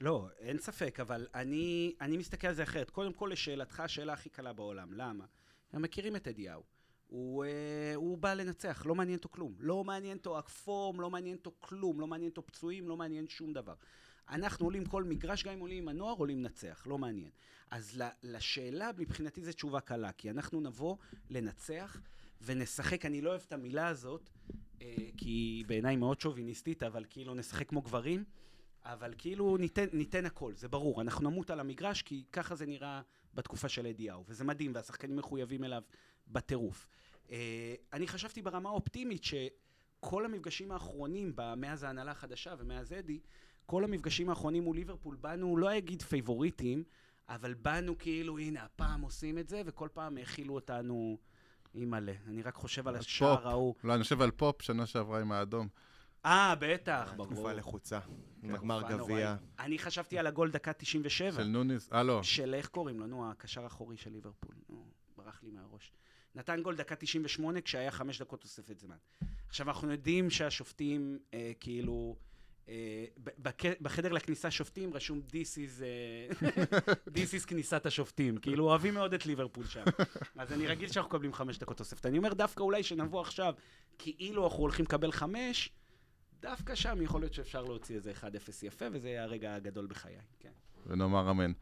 לא, אין ספק, אבל אני, אני מסתכל על זה אחרת. קודם כל, לשאלתך, השאלה הכי קלה בעולם. למה? הם מכירים את אדיהו. הוא, אה, הוא בא לנצח, לא מעניין אותו כלום. לא מעניין אותו הפורם, לא מעניין אותו כלום, לא מעניין אותו פצועים, לא מעניין שום דבר. אנחנו עולים כל מגרש, גם אם עולים עם הנוער, עולים לנצח, לא מעניין. אז לשאלה, מבחינתי זו תשובה קלה, כי אנחנו נבוא לנצח ונשחק, אני לא אוהב את המילה הזאת, אה, כי בעיניי מאוד שוביניסטית, אבל כאילו נשחק כמו גברים, אבל כאילו ניתן, ניתן הכל, זה ברור. אנחנו נמות על המגרש, כי ככה זה נראה בתקופה של אדיהו, וזה מדהים, והשחקנים מחויבים אליו בטירוף. אה, אני חשבתי ברמה האופטימית שכל המפגשים האחרונים, מאז ההנהלה החדשה ומאז אדי, כל המפגשים האחרונים מול ליברפול, באנו, לא אגיד פייבוריטים, אבל באנו כאילו, הנה, הפעם עושים את זה, וכל פעם האכילו אותנו, אימא'לה. אני רק חושב על השער ההוא. לא, אני חושב על פופ, שנה שעברה עם האדום. אה, בטח, ברור. תקופה לחוצה, בגמר גביע. אני חשבתי על הגול דקה 97. של נוניס, אה, לא. של איך קוראים לו, נו, הקשר האחורי של ליברפול. נו, ברח לי מהראש. נתן גול דקה 98 כשהיה חמש דקות תוספת זמן. עכשיו, אנחנו יודעים שהשופטים, אה, כאילו... אה, בחדר לכניסה שופטים רשום This is, אה, [laughs] This is כניסת השופטים. כאילו אוהבים מאוד את ליברפול שם. אז אני רגיל שאנחנו מקבלים חמש דקות תוספת. אני אומר דווקא אולי שנבוא עכשיו, כאילו אנחנו הולכים לקבל חמש, דווקא שם יכול להיות שאפשר להוציא איזה 1-0 יפה, וזה יהיה הרגע הגדול בחיי. כן. ונאמר אמן.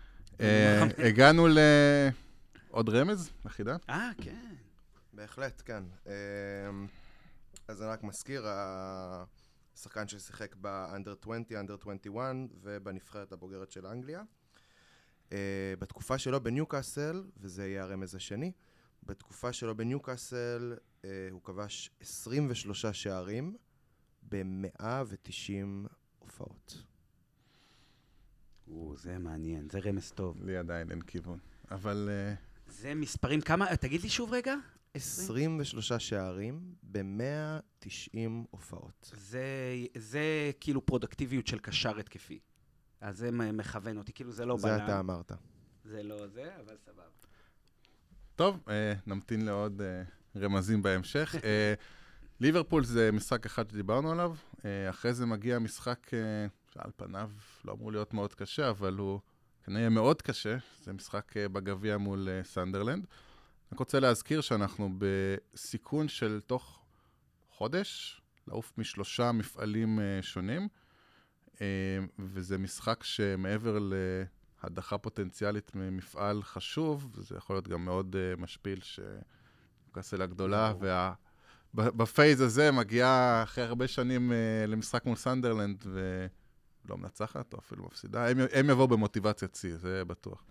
אה, הגענו לעוד רמז לחידה? אה, כן. בהחלט, כן. אז אני רק מזכיר, שחקן ששיחק ב-under 20, under 21 ובנבחרת הבוגרת של אנגליה. Uh, בתקופה שלו בניוקאסל, וזה יהיה הרמז השני, בתקופה שלו בניוקאסל uh, הוא כבש 23 שערים ב-190 הופעות. או, זה מעניין, זה רמז טוב. לי עדיין אין כיוון, אבל... Uh... זה מספרים, כמה, תגיד לי שוב רגע. 23 שערים ב-190 הופעות. זה, זה כאילו פרודקטיביות של קשר התקפי. אז זה מכוון אותי, כאילו זה לא בלם. זה אתה אמרת. זה לא זה, אבל סבבה. טוב, אה, נמתין לעוד אה, רמזים בהמשך. אה, [laughs] ליברפול זה משחק אחד שדיברנו עליו, אה, אחרי זה מגיע משחק אה, שעל פניו לא אמור להיות מאוד קשה, אבל הוא כנראה מאוד קשה. זה משחק אה, בגביע מול אה, סנדרלנד. רק רוצה להזכיר שאנחנו בסיכון של תוך חודש, לעוף משלושה מפעלים אה, שונים, וזה משחק שמעבר להדחה פוטנציאלית ממפעל חשוב, זה יכול להיות גם מאוד משפיל שקאסל הגדולה, וה... ב phase הזה מגיעה אחרי הרבה שנים למשחק מול סנדרלנד ולא מנצחת או אפילו מפסידה. הם, הם יבואו במוטיבציית שיא, זה בטוח.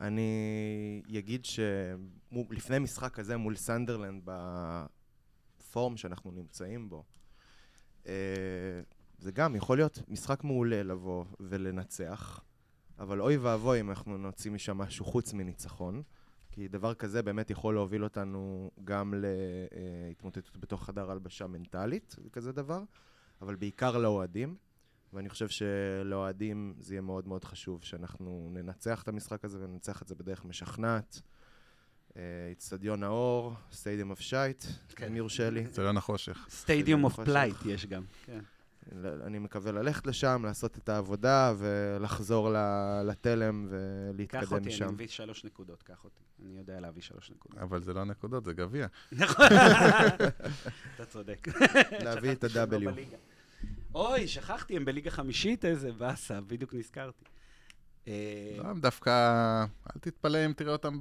אני אגיד שלפני משחק כזה מול סנדרלנד בפורום שאנחנו נמצאים בו, אה, זה גם יכול להיות משחק מעולה לבוא ולנצח, אבל אוי ואבוי אם אנחנו נוציא משם משהו חוץ מניצחון, כי דבר כזה באמת יכול להוביל אותנו גם להתמוטטות בתוך חדר הלבשה מנטלית, כזה דבר, אבל בעיקר לאוהדים. ואני חושב שלאוהדים זה יהיה מאוד מאוד חשוב שאנחנו ננצח את המשחק הזה וננצח את זה בדרך משכנעת. איצטדיון האור, Stadium of Shite, אם יורשה לי. אצטדיון החושך. Stadium of Plight יש גם, כן. אני מקווה ללכת לשם, לעשות את העבודה ולחזור לתלם ולהתקדם משם. קח אותי, אני מביא שלוש נקודות, קח אותי. אני יודע להביא שלוש נקודות. אבל זה לא נקודות, זה גביע. נכון, [laughs] אתה צודק. להביא את ה-W. אוי, שכחתי, הם בליגה חמישית, איזה באסה, בדיוק נזכרתי. אה, לא, דווקא, אל תתפלא אם תראה אותם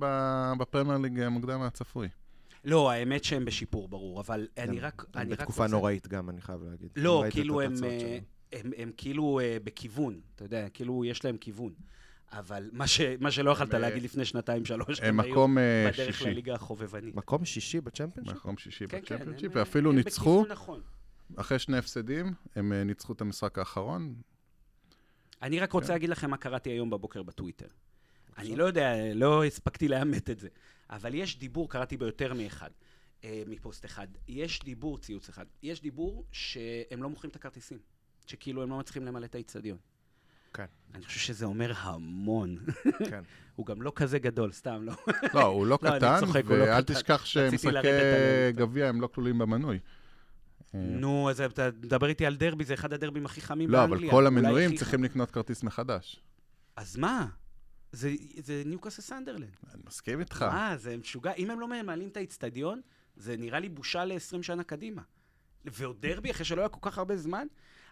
בפרמייר ליג מוקדם מהצפוי. לא, האמת שהם בשיפור, ברור, אבל אני רק... הם בתקופה נוראית גם, אני חייב להגיד. לא, כאילו הם, אה, הם, הם כאילו אה, בכיוון, אתה יודע, כאילו יש להם כיוון. אבל מה, ש, מה שלא יכלת להגיד לפני שנתיים, שלוש, הם מקום שישי. בדרך לליגה החובבנית. מקום שישי בצ'מפיונשיפ? מקום שישי כן, כן בצ'מפיונשיפ, כן, ואפילו ניצחו. נכון. אחרי שני הפסדים, הם אה, ניצחו את המשחק האחרון. אני רק רוצה כן. להגיד לכם מה קראתי היום בבוקר בטוויטר. אני לא יודע, לא הספקתי לאמת את זה, אבל יש דיבור, קראתי ביותר מאחד, אה, מפוסט אחד. יש דיבור, ציוץ אחד, יש דיבור שהם לא מוכרים את הכרטיסים, שכאילו הם לא מצליחים למלא את האיצטדיון. כן. אני חושב שזה אומר המון. כן. [laughs] הוא גם לא כזה גדול, סתם, לא. לא, הוא לא, [laughs] לא קטן, לא ואל תשכח שמשחקי גביע הם לא כלולים במנוי. נו, אז אתה מדבר איתי על דרבי, זה אחד הדרבים הכי חמים באנגליה. לא, אבל כל המנויים צריכים לקנות כרטיס מחדש. אז מה? זה, זה ניוקאסל סנדרלנד. אני מסכים איתך. מה, זה משוגע. אם הם לא מעלים את האיצטדיון, זה נראה לי בושה ל-20 שנה קדימה. ועוד דרבי, אחרי שלא היה כל כך הרבה זמן.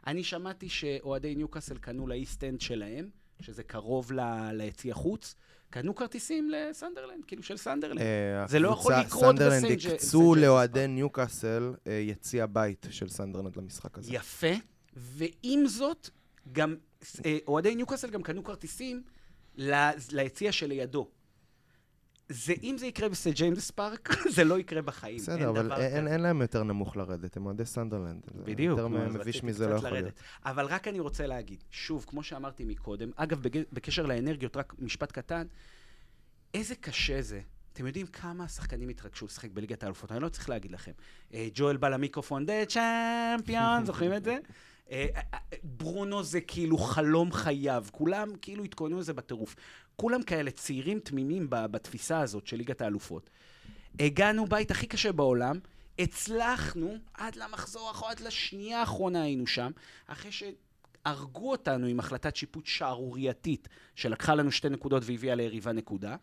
אני שמעתי שאוהדי ניוקאסל קנו ל East Stand שלהם, שזה קרוב ל- ליציע חוץ, קנו כרטיסים לסנדרלנד, כאילו של סנדרלנד. אה, זה לא יכול לקרות סנדרלנד בסנט ג'- הקצו לאוהדי. ניוקאסל אה, יציע בית של סנדרלנד למשחק הזה. יפה, ועם זאת, גם אה, אוהדי ניוקאסל גם קנו כרטיסים ליציע שלידו. זה, אם זה יקרה בסט ג'יימס פארק, [laughs] זה לא יקרה בחיים. בסדר, אין אבל אין. אין להם יותר נמוך לרדת, הם אוהדי סנדרלנד. בדיוק. יותר אז מביש מזה לא יכול. להיות. אבל רק אני רוצה להגיד, שוב, כמו שאמרתי מקודם, אגב, בג- בקשר לאנרגיות, רק משפט קטן, איזה קשה זה. אתם יודעים כמה השחקנים התרגשו לשחק בליגת האלופות, אני לא צריך להגיד לכם. אה, ג'ואל בא למיקרופון, דה צ'אמפיון, [laughs] זוכרים את זה? אה, אה, ברונו זה כאילו חלום חייו, כולם כאילו התכוננו לזה בטירוף. כולם כאלה צעירים תמימים בתפיסה הזאת של ליגת האלופות. הגענו בית הכי קשה בעולם, הצלחנו עד למחזור האחרון, עד לשנייה האחרונה היינו שם, אחרי שהרגו אותנו עם החלטת שיפוט שערורייתית, שלקחה לנו שתי נקודות והביאה ליריבה נקודה.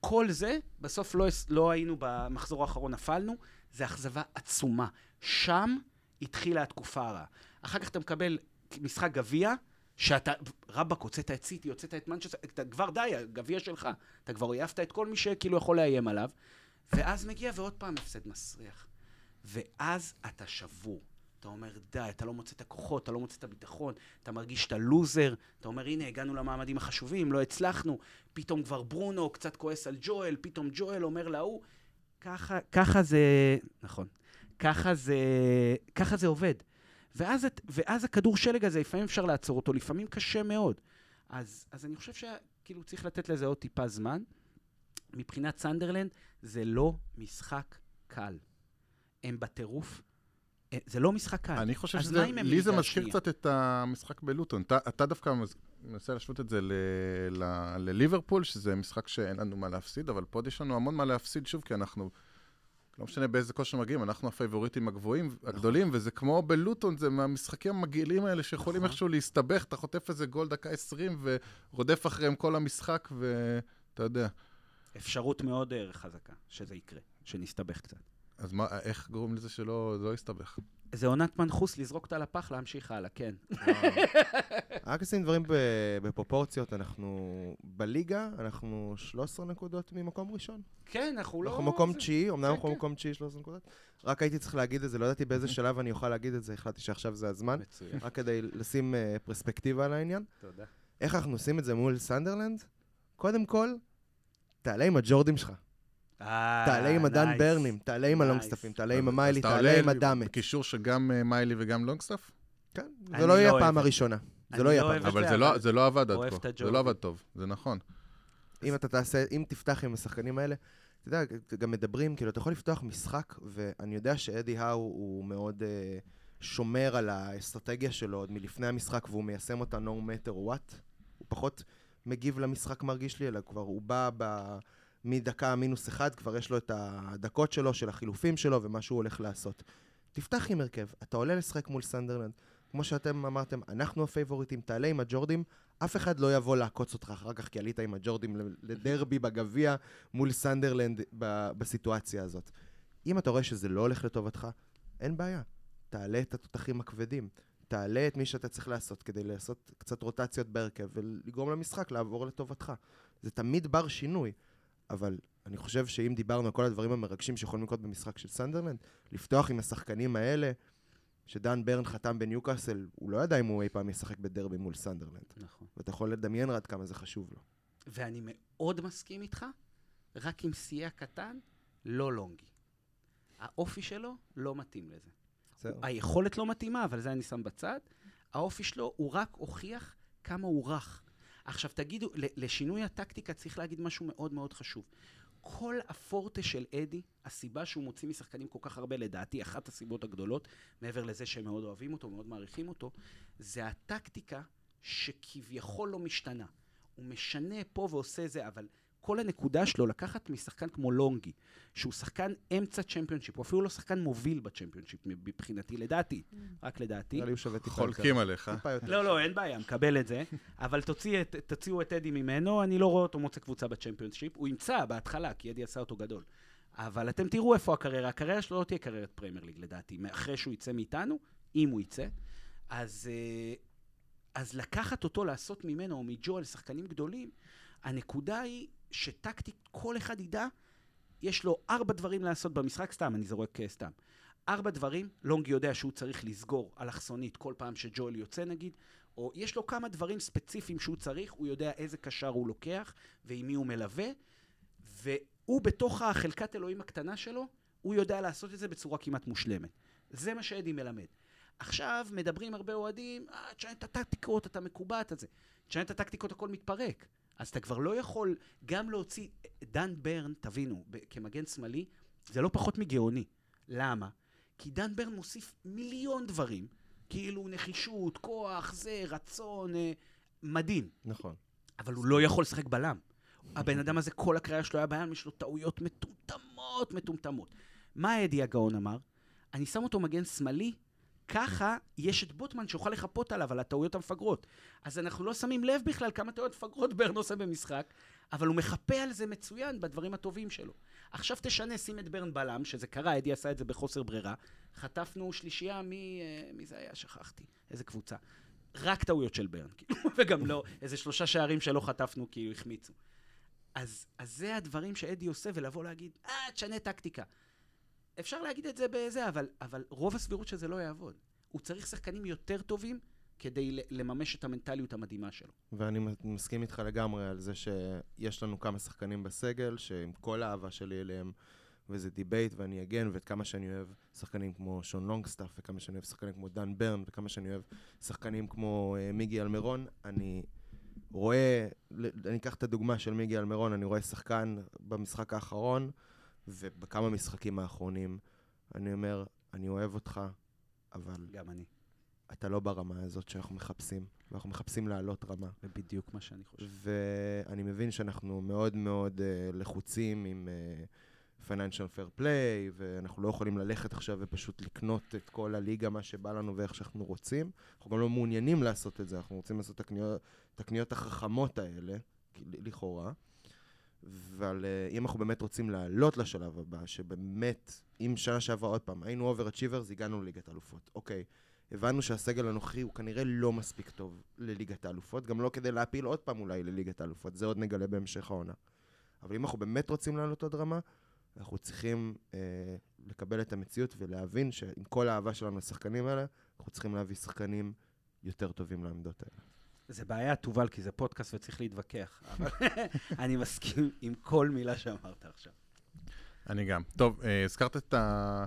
כל זה, בסוף לא, לא היינו במחזור האחרון, נפלנו, זה אכזבה עצומה. שם התחילה התקופה הרעה. אחר כך אתה מקבל משחק גביע, שאתה, רבאק, הוצאת את סיטי, הוצאת את מנצ'סטר, אתה כבר די, הגביע שלך. אתה כבר העפת את כל מי שכאילו יכול לאיים עליו, ואז מגיע ועוד פעם הפסד מסריח. ואז אתה שבור. אתה אומר, די, אתה לא מוצא את הכוחות, אתה לא מוצא את הביטחון, אתה מרגיש שאתה לוזר, אתה אומר, הנה, הגענו למעמדים החשובים, לא הצלחנו, פתאום כבר ברונו קצת כועס על ג'ואל, פתאום ג'ואל אומר להוא, ככה, ככה זה, נכון, ככה זה, ככה זה עובד. ואז, את- ואז הכדור שלג הזה, לפעמים אפשר לעצור אותו, לפעמים קשה מאוד. אז, אז אני חושב שכאילו צריך לתת לזה עוד טיפה זמן. מבחינת סנדרלנד, זה לא משחק קל. הם בטירוף. אה, זה לא משחק קל. אני חושב שזה, לי זה מזכיר שנייה? קצת את המשחק בלוטון. אתה, אתה דווקא מנסה להשוות את זה לליברפול, שזה משחק שאין לנו מה להפסיד, אבל פה עוד יש לנו המון מה להפסיד שוב, כי אנחנו, לא משנה באיזה כושר מגיעים, אנחנו הפייבוריטים הגבוהים, הגדולים, וזה כמו בלוטון, זה מהמשחקים המגעילים האלה שיכולים נכון. איכשהו להסתבך, אתה חוטף איזה גול דקה 20 ורודף אחריהם כל המשחק, ואתה יודע. אפשרות מאוד אה, חזקה שזה יקרה, שנסתבך קצת. אז מה, איך גורם לזה שלא לא יסתבך? זה עונת מנחוס לזרוק אותה לפח, להמשיך הלאה, כן. רק לשים דברים בפרופורציות, אנחנו בליגה, אנחנו 13 נקודות ממקום ראשון. כן, אנחנו לא... אנחנו מקום תשיעי, אמנם כן, אנחנו כן. מקום תשיעי 13 נקודות. רק הייתי צריך להגיד את זה, לא ידעתי באיזה שלב אני אוכל להגיד את זה, החלטתי שעכשיו זה הזמן. מצוין, רק כדי לשים אה, פרספקטיבה על העניין. תודה. איך אנחנו עושים את זה מול סנדרלנד? קודם כל, תעלה עם הג'ורדים שלך. תעלה עם הדן. ברנים, תעלה עם נייס. הלונגסטפים, תעלה עם המיילי, תעלה עולה עם הדאמט. בקישור שגם אה, מיילי וגם לונגסטאפ? כן, זה לא יהיה לא הפעם אוהב את הראשונה. זה לא יהיה לא הפעם אבל זה, זה לא- אבל זה לא עבד עד כה. זה. לא עבד טוב, זה נכון. אם אתה תעשה, אם תפתח עם השחקנים האלה, אתה יודע, גם מדברים, כאילו, אתה יכול לפתוח משחק, ואני יודע שאדי האו הוא מאוד אה, שומר על האסטרטגיה שלו עוד מלפני המשחק, והוא מיישם אותה no matter what. הוא פחות מגיב למשחק, מרגיש לי, אלא כבר הוא בא ב... מדקה מינוס אחד, כבר יש לו את הדקות שלו, של החילופים שלו, ומה שהוא הולך לעשות. תפתח עם הרכב, אתה עולה לשחק מול סנדרלנד. כמו שאתם אמרתם, אנחנו הפייבוריטים, תעלה עם הג'ורדים, אף אחד לא יבוא לעקוץ אותך אחר כך, כי עלית עם הג'ורדים לדרבי בגביע מול סנדרלנד ב- בסיטואציה הזאת. אם אתה רואה שזה לא הולך לטובתך, אין בעיה. תעלה את התותחים הכבדים. תעלה את מי שאתה צריך לעשות כדי לעשות קצת רוטציות בהרכב ולגרום למשחק לעבור לטובתך. זה תמיד בר שינוי, אבל אני חושב שאם דיברנו על כל הדברים המרגשים שיכולים לקרות במשחק של סנדרלנד, לפתוח עם השחקנים האלה, שדן ברן חתם בניוקאסל, הוא לא ידע אם הוא אי פעם ישחק בדרבי מול סנדרלנד. נכון. ואתה יכול לדמיין עד כמה זה חשוב לו. ואני מאוד מסכים איתך, רק עם סייע קטן, לא לונגי. האופי שלו לא מתאים לזה. בסדר. היכולת לא מתאימה, אבל זה אני שם בצד. האופי שלו, הוא רק הוכיח כמה הוא רך. עכשיו תגידו, לשינוי הטקטיקה צריך להגיד משהו מאוד מאוד חשוב. כל הפורטה של אדי, הסיבה שהוא מוציא משחקנים כל כך הרבה, לדעתי, אחת הסיבות הגדולות, מעבר לזה שהם מאוד אוהבים אותו, מאוד מעריכים אותו, זה הטקטיקה שכביכול לא משתנה. הוא משנה פה ועושה זה, אבל כל הנקודה שלו לקחת משחקן כמו לונגי, שהוא שחקן אמצע צ'מפיונשיפ, הוא אפילו לא שחקן מוביל בצ'מפיונשיפ מבחינתי, לדעתי, רק לדעתי. נראה לי הוא שווה טיפה יותר. חולקים עליך. לא, לא, אין בעיה, מקבל את זה, [laughs] אבל תוציאו את אדי ממנו, אני לא רואה אותו מוצא קבוצה בצ'מפיונשיפ. הוא ימצא בהתחלה, כי אדי עשה אותו גדול. אבל אתם תראו איפה הקריירה. הקריירה שלו לא תהיה קריירת פרמייר ליג, לדעתי. אחרי שהוא יצא מאיתנו, אם הוא יצא. אז, אה, אז לקחת אותו, לעשות ממנו או מג'ו על שחקנים גדולים, הנקודה היא שטקטית כל אחד ידע, יש לו ארבע דברים לעשות במשחק, סתם, אני זורק אה, סתם. ארבע דברים, לונג יודע שהוא צריך לסגור אלכסונית כל פעם שג'ואל יוצא נגיד, או יש לו כמה דברים ספציפיים שהוא צריך, הוא יודע איזה קשר הוא לוקח ועם מי הוא מלווה, והוא בתוך החלקת אלוהים הקטנה שלו, הוא יודע לעשות את זה בצורה כמעט מושלמת. זה מה שאדי מלמד. עכשיו מדברים הרבה אוהדים, אה, תשנה את הטקטיקות, אתה מקובעת את זה. תשנה את הטקטיקות, הכל מתפרק. אז אתה כבר לא יכול גם להוציא... דן ברן, תבינו, כמגן שמאלי, זה לא פחות מגאוני. למה? כי דן ברן מוסיף מיליון דברים, כאילו נחישות, כוח, זה, רצון, אה, מדהים. נכון. אבל הוא לא יכול לשחק בלם. הבן אדם הזה, כל הקריאה שלו היה בים, יש לו טעויות מטומטמות, מטומטמות. מה אדי הגאון אמר? אני שם אותו מגן שמאלי, ככה יש את בוטמן שיוכל לחפות עליו, על הטעויות המפגרות. אז אנחנו לא שמים לב בכלל כמה טעויות מפגרות ברן עושה במשחק, אבל הוא מחפה על זה מצוין בדברים הטובים שלו. עכשיו תשנה, שים את ברן בלם, שזה קרה, אדי עשה את זה בחוסר ברירה. חטפנו שלישייה, מי, אה, מי זה היה? שכחתי. איזה קבוצה. רק טעויות של ברן, כאילו, [laughs] וגם לא, איזה שלושה שערים שלא חטפנו כי החמיצו. אז, אז זה הדברים שאדי עושה, ולבוא להגיד, אה, תשנה טקטיקה. אפשר להגיד את זה בזה, אבל, אבל רוב הסבירות שזה לא יעבוד. הוא צריך שחקנים יותר טובים כדי לממש את המנטליות המדהימה שלו. ואני מסכים איתך לגמרי על זה שיש לנו כמה שחקנים בסגל, שעם כל האהבה שלי אליהם, וזה debate, ואני אגן, ואת כמה שאני אוהב שחקנים כמו שון לונגסטאפ, וכמה שאני אוהב שחקנים כמו דן ברן, וכמה שאני אוהב שחקנים כמו uh, מיגי אלמרון, אני רואה, אני אקח את הדוגמה של מיגי אלמרון, אני רואה שחקן במשחק האחרון, ובכמה משחקים האחרונים, אני אומר, אני אוהב אותך, אבל... גם אני. אתה לא ברמה הזאת שאנחנו מחפשים, ואנחנו מחפשים לעלות רמה. זה בדיוק מה שאני חושב. ואני מבין שאנחנו מאוד מאוד uh, לחוצים עם uh, Financial Fair Play, ואנחנו לא יכולים ללכת עכשיו ופשוט לקנות את כל הליגה, מה שבא לנו ואיך שאנחנו רוצים. אנחנו גם לא מעוניינים לעשות את זה, אנחנו רוצים לעשות את הקניות, את הקניות החכמות האלה, לכאורה. אבל uh, אם אנחנו באמת רוצים לעלות לשלב הבא, שבאמת, אם שנה שעברה עוד פעם, היינו overachievers, הגענו לליגת האלופות. אוקיי, הבנו שהסגל הנוכחי הוא כנראה לא מספיק טוב לליגת האלופות, גם לא כדי להעפיל עוד פעם אולי לליגת האלופות, זה עוד נגלה בהמשך העונה. אבל אם אנחנו באמת רוצים לעלות עוד רמה, אנחנו צריכים אה, לקבל את המציאות ולהבין שעם כל האהבה שלנו לשחקנים האלה, אנחנו צריכים להביא שחקנים יותר טובים לעמדות האלה. זה בעיה, תובל, כי זה פודקאסט וצריך להתווכח. אבל [laughs] אני מסכים עם כל מילה שאמרת עכשיו. אני גם. טוב, אה, הזכרת את, ה...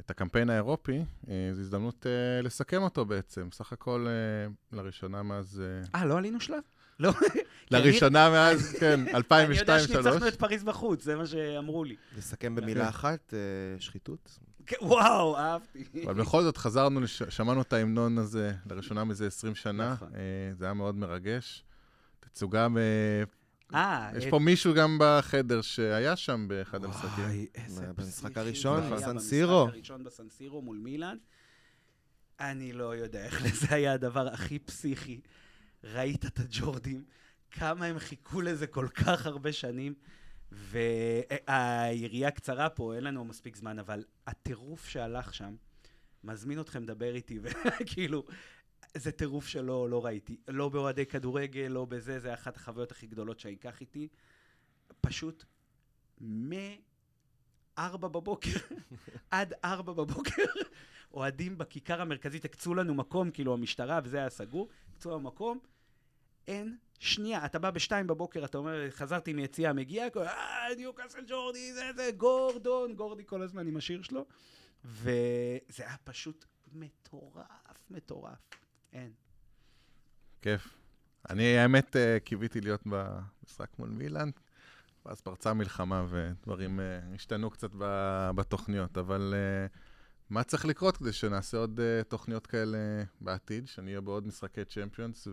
את הקמפיין האירופי, אה, זו הזדמנות אה, לסכם אותו בעצם. סך הכל, לראשונה מאז... אה, לא עלינו שלב? לא. [laughs] לראשונה מאז, [laughs] כן, 2002-2003. אני יודע שניצחנו את פריז בחוץ, זה מה שאמרו לי. לסכם במילה אחת, שחיתות? כן, [laughs] וואו, אהבתי. אבל בכל זאת חזרנו, שמענו את ההמנון הזה לראשונה מזה 20 שנה, נכון. זה היה מאוד מרגש. תצוגה אה, יש פה מישהו גם בחדר שהיה שם באחד המשחקים. וואי, איזה... במשחק הראשון, בסנסירו. במשחק הראשון בסנסירו מול מילאן. אני לא יודע איך [laughs] לזה היה הדבר הכי פסיכי. ראית את הג'ורדים, כמה הם חיכו לזה כל כך הרבה שנים. והיריעה קצרה פה, אין לנו מספיק זמן, אבל הטירוף שהלך שם, מזמין אתכם לדבר איתי, [laughs] וכאילו, זה טירוף שלא לא ראיתי. לא באוהדי כדורגל, לא בזה, זה אחת החוויות הכי גדולות שאני אקח איתי. פשוט מ-4 בבוקר [laughs] עד 4 בבוקר, [laughs] אוהדים בכיכר המרכזית הקצו לנו מקום, כאילו המשטרה וזה היה סגור, הקצו לנו מקום. אין שנייה, אתה בא בשתיים בבוקר, אתה אומר, חזרתי מיציאה, מגיע, אה, ניוקאסל ג'ורדי, זה זה, גורדון, גורדי כל הזמן עם השיר שלו. וזה היה פשוט מטורף, מטורף. אין. כיף. אני, האמת, אה, קיוויתי להיות במשחק מול מילאן, ואז פרצה מלחמה ודברים אה, השתנו קצת בתוכניות, אבל אה, מה צריך לקרות כדי שנעשה עוד תוכניות כאלה בעתיד, שנהיה בעוד משחקי צ'מפיונס,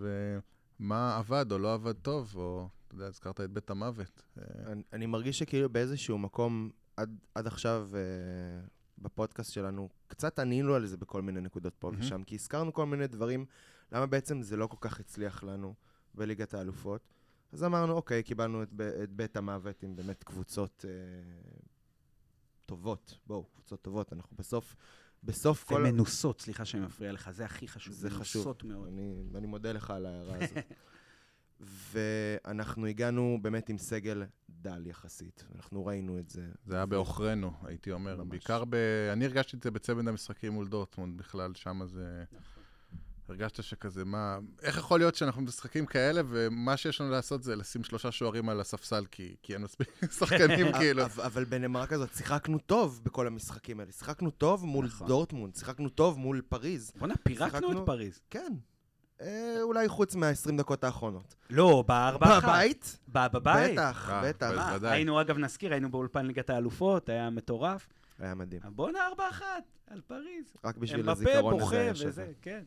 ומה עבד או לא עבד טוב, או, אתה יודע, הזכרת את בית המוות. אני, אני מרגיש שכאילו באיזשהו מקום, עד, עד עכשיו, בפודקאסט שלנו, קצת ענינו על זה בכל מיני נקודות פה mm-hmm. ושם, כי הזכרנו כל מיני דברים, למה בעצם זה לא כל כך הצליח לנו בליגת האלופות. אז אמרנו, אוקיי, קיבלנו את, את בית המוות עם באמת קבוצות אה, טובות. בואו, קבוצות טובות. אנחנו בסוף, בסוף כל... ומנוסות, סליחה שאני מפריע לך, זה הכי חשוב. זה חשוב. מנוסות מאוד. אני, אני מודה לך על ההערה [laughs] הזאת. ואנחנו הגענו באמת עם סגל דל יחסית. אנחנו ראינו את זה. זה היה בעוכרינו, הייתי אומר. ממש. בעיקר ב... אני הרגשתי את זה בצמד המשחקים מול דורטמונד בכלל, שם זה... הרגשת שכזה, מה... איך יכול להיות שאנחנו משחקים כאלה, ומה שיש לנו לעשות זה לשים שלושה שוערים על הספסל, כי, כי אין מספיק [laughs] שחקנים, [laughs] כאילו. אבל- אבל בנאמר כזאת, שיחקנו טוב בכל המשחקים האלה. שיחקנו טוב מול נכון. דורטמונד, שיחקנו טוב מול פריז. בוא'נה, פירקנו שיחקנו- את פריז. כן. אה, אולי חוץ מה-20 דקות האחרונות. לא, בארבע אחת. בבית? בבית. בטח, אה, בטח. בוודאי. היינו, אגב, נזכיר, היינו באולפן ליגת האלופות, היה מטורף. היה מדהים. בואנה, ארבע אחת, על פריז. רק בשביל הזיכרון הזה בוכה היה שווה. וזה, כן.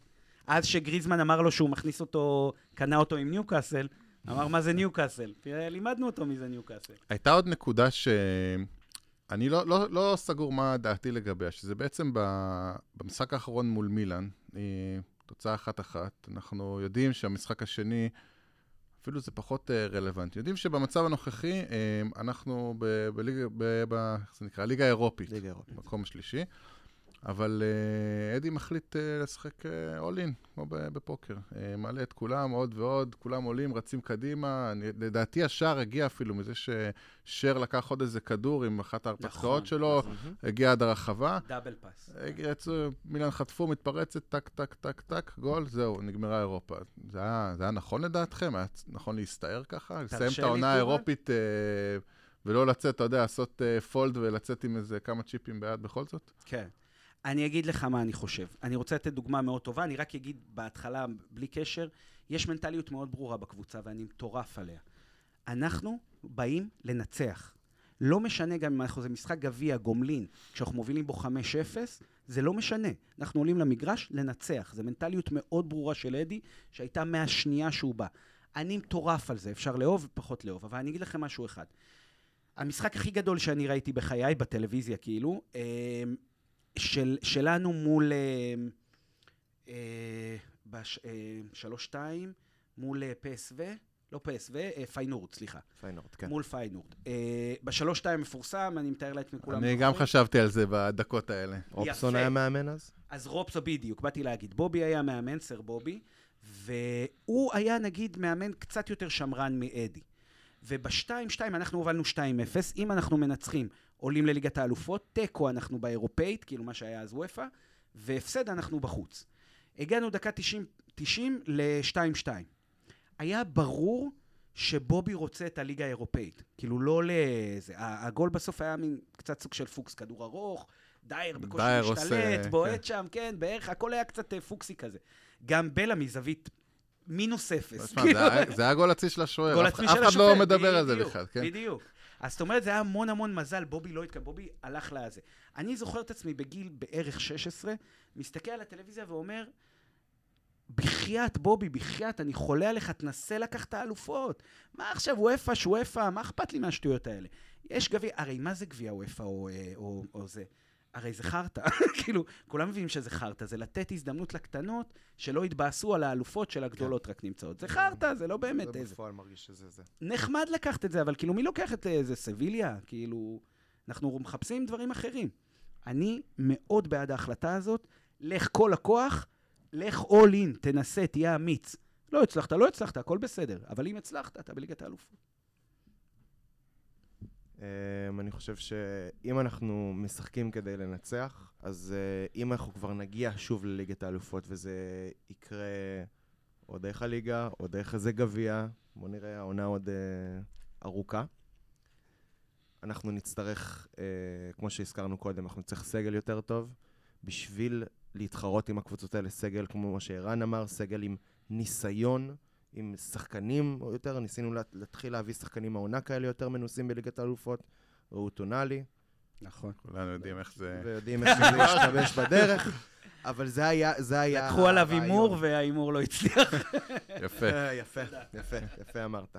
אז שגריזמן אמר לו שהוא מכניס אותו, קנה אותו עם ניוקאסל, אמר, מה זה ניוקאסל? תראה, לימדנו אותו מי זה ניוקאסל. הייתה עוד נקודה ש... אני לא, לא, לא סגור מה דעתי לגביה, שזה בעצם ב... במשחק האחרון מול מילאן, אה, תוצאה אחת-אחת. אנחנו יודעים שהמשחק השני, אפילו זה פחות אה, רלוונטי. יודעים שבמצב הנוכחי, אה, אנחנו ב- בליגה, ב- ב- איך זה נקרא? ליגה אירופית, ליגה אירופית. מקום שלישי. אבל אה, אדי מחליט אה, לשחק all in, כמו בפוקר. אה, מעלה את כולם עוד ועוד, כולם עולים, רצים קדימה. אני, לדעתי השער הגיע אפילו מזה ששר לקח עוד איזה כדור עם אחת ההרפתקאות נכון, שלו, נכון. הגיע עד הרחבה. double pass. יצאו, מילן חטפו, מתפרצת, טק, טק, טק, טק, גול, זהו, נגמרה אירופה. זה היה, זה היה נכון לדעתכם? היה נכון להסתער ככה? לסיים את העונה. האירופית אה, ולא לצאת, אתה יודע, לעשות fold ולצאת עם איזה כמה צ'יפים ביד בכל זאת? כן. אני אגיד לך מה אני חושב. אני רוצה לתת דוגמה מאוד טובה, אני רק אגיד בהתחלה, בלי קשר, יש מנטליות מאוד ברורה בקבוצה ואני מטורף עליה. אנחנו באים לנצח. לא משנה גם אם אנחנו, זה משחק גביע, גומלין, כשאנחנו מובילים בו 5-0, זה לא משנה. אנחנו עולים למגרש לנצח. זו מנטליות מאוד ברורה של אדי, שהייתה מהשנייה שהוא בא. אני מטורף על זה, אפשר לאהוב ופחות לאהוב, אבל אני אגיד לכם משהו אחד. המשחק הכי גדול שאני ראיתי בחיי, בטלוויזיה כאילו, אה, של, שלנו מול אה, אה, בש, אה, שלוש-שתיים, מול אה, PSV, לא PSV, אה, פיינורד, סליחה. פיינורד, כן. מול פיינורד. אה, בשלוש-שתיים מפורסם, אני מתאר לעצמי כולם אני גם. חשבתי על זה בדקות האלה. רובסון. היה מאמן אז? אז רובסון בדיוק, באתי להגיד. בובי היה מאמן, סר בובי, והוא היה נגיד מאמן קצת יותר שמרן מאדי. ובשתיים-שתיים אנחנו הובלנו 2-0, אם אנחנו מנצחים, עולים לליגת האלופות, תיקו אנחנו באירופאית, כאילו מה שהיה אז וופא, והפסד אנחנו בחוץ. הגענו דקה 90, 90 ל-2-2. היה ברור שבובי רוצה את הליגה האירופאית. כאילו לא לזה. הגול בסוף היה מין קצת סוג של פוקס, כדור ארוך, דייר בקושי משתלט, עושה- בועט כן. שם, כן, בערך, הכל היה קצת אה, פוקסי כזה. גם בלה מזווית מינוס אפס. תשמע, זה היה- גול עצמי של השוער, אף אחד לא מדבר על זה בכלל, כן? בדיוק. אז זאת אומרת, זה היה המון המון מזל, בובי לא התקבל, בובי הלך לזה. אני זוכר את עצמי בגיל בערך 16, מסתכל על הטלוויזיה ואומר, בחייאת, בובי, בחייאת, אני חולה עליך, תנסה לקחת האלופות. מה עכשיו, וופא, שוופא, מה אכפת לי מהשטויות האלה? יש גביע, הרי מה זה גביע וופא או, אה, או, או זה? הרי זה חרטא. [laughs] כאילו, כולם מבינים שזה חרטא, זה לתת הזדמנות לקטנות שלא יתבאסו על האלופות של הגדולות רק נמצאות. זה חרטא, זה לא באמת זה איזה. בפועל מרגיש שזה זה. נחמד לקחת את זה, אבל כאילו, מי לוקח את אה, זה? סביליה? כאילו, אנחנו מחפשים דברים אחרים. אני מאוד בעד ההחלטה הזאת, לך כל הכוח, לך all in, תנסה, תהיה אמיץ. לא הצלחת, לא הצלחת, הכל בסדר, אבל אם הצלחת, אתה בליגת האלופות. אמ, אני חושב שאם אנחנו משחקים כדי לנצח, אז אה, אם אנחנו כבר נגיע שוב לליגת האלופות וזה יקרה או דרך הליגה או דרך איזה גביע, בוא נראה, העונה עוד אה, ארוכה. אנחנו נצטרך, אה, כמו שהזכרנו קודם, אנחנו נצטרך סגל יותר טוב בשביל להתחרות עם הקבוצות האלה, סגל, כמו שערן אמר, סגל עם ניסיון, עם שחקנים או יותר, ניסינו לה- להתחיל להביא שחקנים העונה כאלה יותר מנוסים בליגת האלופות, ראו טונאלי, נכון. כולנו יודעים איך זה... ויודעים איך שזה ישתבש בדרך, אבל זה היה, זה היה לקחו עליו. הימור וההימור לא הצליח. [laughs] יפה. אה, יפה, יפה, יפה אמרת.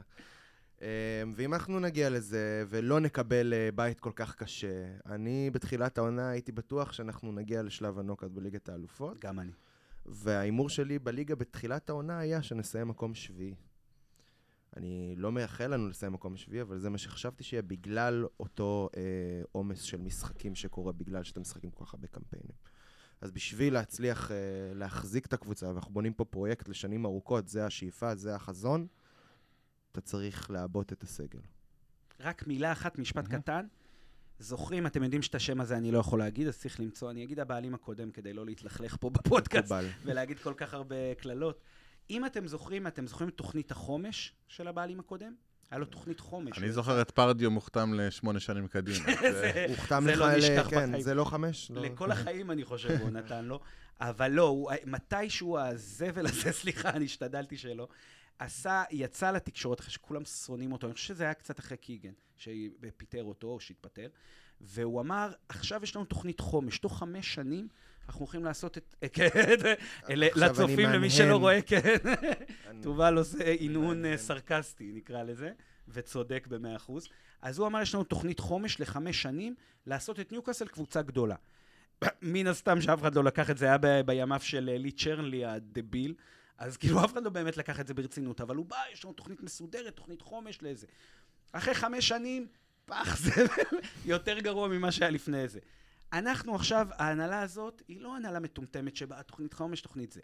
אה, ואם אנחנו נגיע לזה ולא נקבל אה, בית כל כך קשה, אני בתחילת העונה הייתי בטוח שאנחנו נגיע לשלב הנוקאוט בליגת האלופות, גם אני. וההימור שלי בליגה בתחילת העונה היה שנסיים מקום שביעי. אני לא מייחל לנו לסיים מקום שביעי, אבל זה מה שחשבתי שיהיה בגלל אותו אה, עומס אה, של משחקים שקורה בגלל שאתם משחקים כל כך הרבה קמפיינים. אז בשביל להצליח אה, להחזיק את הקבוצה, ואנחנו בונים פה פרויקט לשנים ארוכות, זה השאיפה, זה החזון, אתה צריך לעבות את הסגל. רק מילה אחת, משפט mm-hmm. קטן. זוכרים, אתם יודעים שאת השם הזה אני לא יכול להגיד, אז צריך למצוא, אני אגיד הבעלים הקודם כדי לא להתלכלך פה בפודקאסט ולהגיד כל כך הרבה קללות. אם אתם זוכרים, אתם זוכרים את תוכנית החומש של הבעלים הקודם? היה לו תוכנית חומש. אני זוכר את פרדיו מוכתם לשמונה שנים קדימה. [laughs] הוכתם לך, לא כן, זה לא חמש? לא. לכל החיים, אני חושב, הוא נתן לו. אבל לא, מתישהו הזבל הזה, [laughs] סליחה, אני השתדלתי שלא, עשה, יצא לתקשורת אחרי שכולם שונאים אותו, אני חושב שזה היה קצת אחרי קיגן, שפיטר אותו, או שהתפטר, והוא אמר, עכשיו יש לנו תוכנית חומש, תוך חמש שנים אנחנו הולכים לעשות את... [laughs] כן, לצופים, למי שלא רואה, כן. תובל עושה עינון אה, סרקסטי, נקרא לזה, וצודק במאה אחוז. אז הוא אמר, יש לנו תוכנית חומש לחמש שנים, לעשות את ניוקאסל קבוצה גדולה. [clears throat] מן הסתם שאף אחד לא לקח את זה, היה בימיו של אה, לי צ'רנלי הדביל. אז כאילו אף אחד לא באמת לקח את זה ברצינות, אבל הוא בא, יש לנו תוכנית מסודרת, תוכנית חומש לאיזה. אחרי חמש שנים, פח, זה יותר גרוע ממה שהיה לפני זה. אנחנו עכשיו, ההנהלה הזאת היא לא הנהלה מטומטמת שבה תוכנית חומש, תוכנית זה.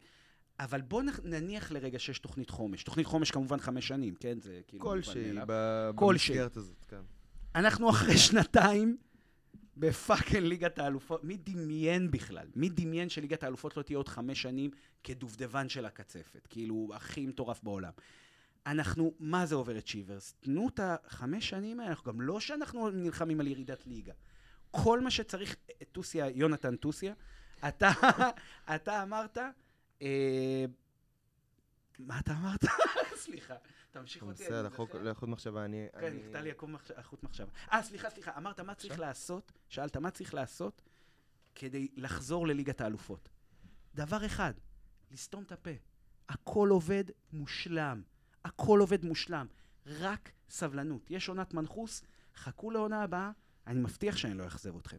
אבל בואו נניח לרגע שיש תוכנית חומש. תוכנית חומש כמובן חמש שנים, כן? זה כאילו... כלשהי, במסגרת הזאת, כן. אנחנו אחרי שנתיים בפאקינג ליגת האלופות. מי דמיין בכלל? מי דמיין שליגת האלופות לא תהיה עוד חמש שנים כדובדבן של הקצפת? כאילו, הכי מטורף בעולם. אנחנו, מה זה עובר את שיברס? תנו את החמש שנים האלה, אנחנו גם לא שאנחנו נלחמים על ירידת ליגה. כל מה שצריך, טוסיה, יונתן טוסיה, אתה, [laughs] אתה אמרת, אה, מה אתה אמרת? [laughs] סליחה. תמשיך אותי. בסדר, לחוט מחשבה, אני... כן, נקטע לי החוט מחשבה. אה, סליחה, סליחה, אמרת מה צריך לעשות, שאלת מה צריך לעשות כדי לחזור לליגת האלופות. דבר אחד, לסתום את הפה. הכל עובד מושלם. הכל עובד מושלם. רק סבלנות. יש עונת מנחוס, חכו לעונה הבאה, אני מבטיח שאני לא אאכזב אתכם.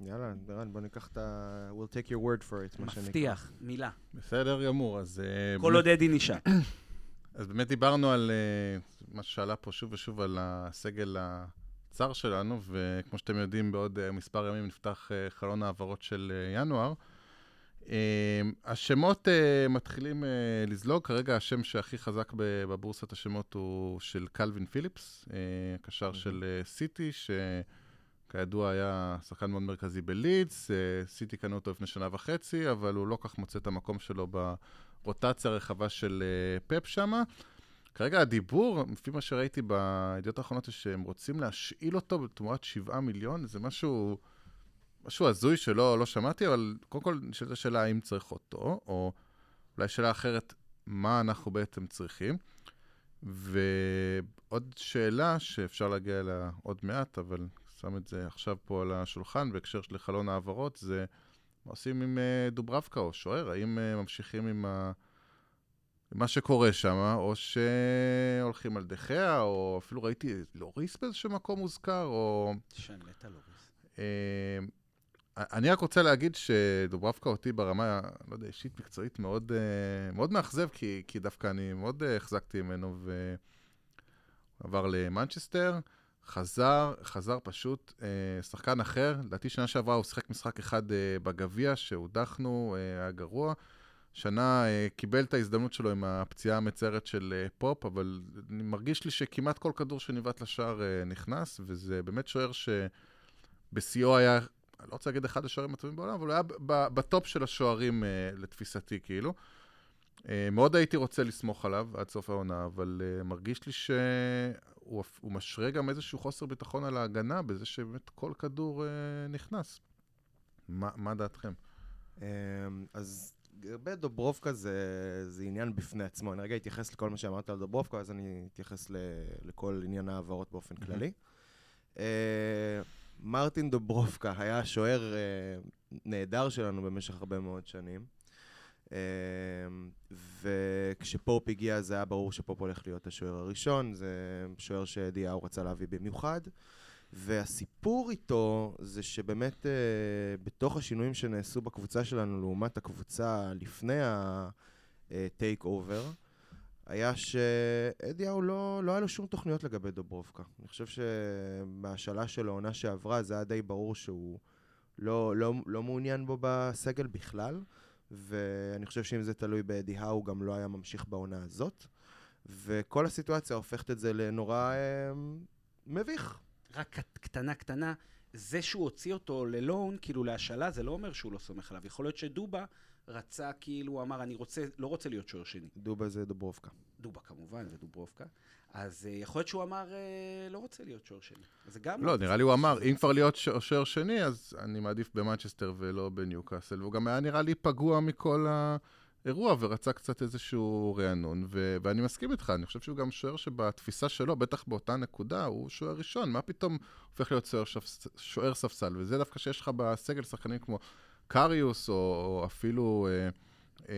יאללה, דרן, בוא ניקח את ה... we'll take your word for it, מה שנקרא. מבטיח, מילה. בסדר גמור, אז... אה, כל עוד אדי נשאר. אז באמת דיברנו על uh, מה שעלה פה שוב ושוב על הסגל הצר שלנו, וכמו שאתם יודעים, בעוד uh, מספר ימים נפתח uh, חלון העברות של ינואר. השמות מתחילים לזלוג, כרגע השם שהכי חזק בבורסת השמות הוא של קלווין פיליפס, קשר mm-hmm. של סיטי, שכידוע היה שחקן מאוד מרכזי בלידס, סיטי קנו אותו לפני שנה וחצי, אבל הוא לא כך מוצא את המקום שלו ב... רוטציה רחבה של uh, פפ שמה. כרגע הדיבור, לפי מה שראיתי בידיעות האחרונות, זה שהם רוצים להשאיל אותו בתמורת 7 מיליון, זה משהו, משהו הזוי שלא לא שמעתי, אבל קודם כל נשאלת השאלה האם צריך אותו, או אולי שאלה אחרת, מה אנחנו בעצם צריכים. ועוד שאלה שאפשר להגיע אליה עוד מעט, אבל שם את זה עכשיו פה על השולחן בהקשר של חלון העברות, זה מה עושים עם אה, דוברבקה או שוער? האם אה, ממשיכים עם ה... מה שקורה שם, או שהולכים על דחיה, או אפילו ראיתי לוריס באיזשהו מקום מוזכר, או... שנלט לוריס. אה, אני רק רוצה להגיד שדוברבקה אותי ברמה, לא יודע, אישית מקצועית מאוד, מאוד מאכזב, כי, כי דווקא אני מאוד החזקתי ממנו, ועבר למנצ'סטר. חזר, חזר פשוט אה, שחקן אחר. לדעתי שנה שעברה הוא שיחק משחק אחד אה, בגביע, שהודחנו, אה, היה גרוע. שנה אה, קיבל את ההזדמנות שלו עם הפציעה המצערת של אה, פופ, אבל אני מרגיש לי שכמעט כל כדור שניווט לשער אה, נכנס, וזה באמת שוער שבשיאו היה, אני לא רוצה להגיד אחד השוערים הטובים בעולם, אבל הוא היה בטופ של השוערים אה, לתפיסתי, כאילו. אה, מאוד הייתי רוצה לסמוך עליו עד סוף העונה, אבל uh, מרגיש לי שהוא משרה גם איזשהו חוסר ביטחון על ההגנה, בזה שבאמת כל כדור uh, נכנס. מה, מה דעתכם? Um, אז לגבי דוברובקה זה, זה עניין בפני עצמו. אני רגע אתייחס לכל מה שאמרת על דוברובקה, אז אני אתייחס ל, לכל עניין ההעברות באופן כללי. Uh, מרטין דוברובקה היה שוער uh, נהדר שלנו במשך הרבה מאוד שנים. אמ, וכשפופ הגיע זה היה ברור שפופ הולך להיות השוער הראשון, זה שוער שדיאו רצה להביא במיוחד. והסיפור איתו זה שבאמת uh, בתוך השינויים שנעשו בקבוצה שלנו לעומת הקבוצה לפני הטייק אובר, היה שאדי האו לא, לא היה לו שום תוכניות לגבי דוברובקה. אני חושב שבהשאלה של העונה שעברה זה היה די ברור שהוא לא, לא, לא מעוניין בו בסגל בכלל, ואני חושב שאם זה תלוי באדי האו, הוא גם לא היה ממשיך בעונה הזאת. וכל הסיטואציה הופכת את זה לנורא אה, מביך. רק קטנה קטנה, זה שהוא הוציא אותו ללון, כאילו להשאלה, זה לא אומר שהוא לא סומך עליו. יכול להיות שדובה רצה, כאילו, הוא אמר, אני רוצה, לא רוצה להיות שוער שני. דובה זה דוברובקה. דובה כמובן, זה דוברובקה. אז uh, יכול להיות שהוא אמר, uh, לא רוצה להיות שוער שני. זה גם... לא, נראה לי הוא אמר, אם כבר להיות שוער שני, אז אני מעדיף במנצ'סטר ולא בניוקאסל. והוא גם היה נראה לי פגוע מכל האירוע, ורצה קצת איזשהו רענון. ו- ואני מסכים איתך, אני חושב שהוא גם שוער שבתפיסה שלו, בטח באותה נקודה, הוא שוער ראשון. מה פתאום הופך להיות שוער, שפ... שוער ספסל? וזה דווקא שיש לך בסגל שחקנים כמו קריוס, או, או אפילו... אה, אה,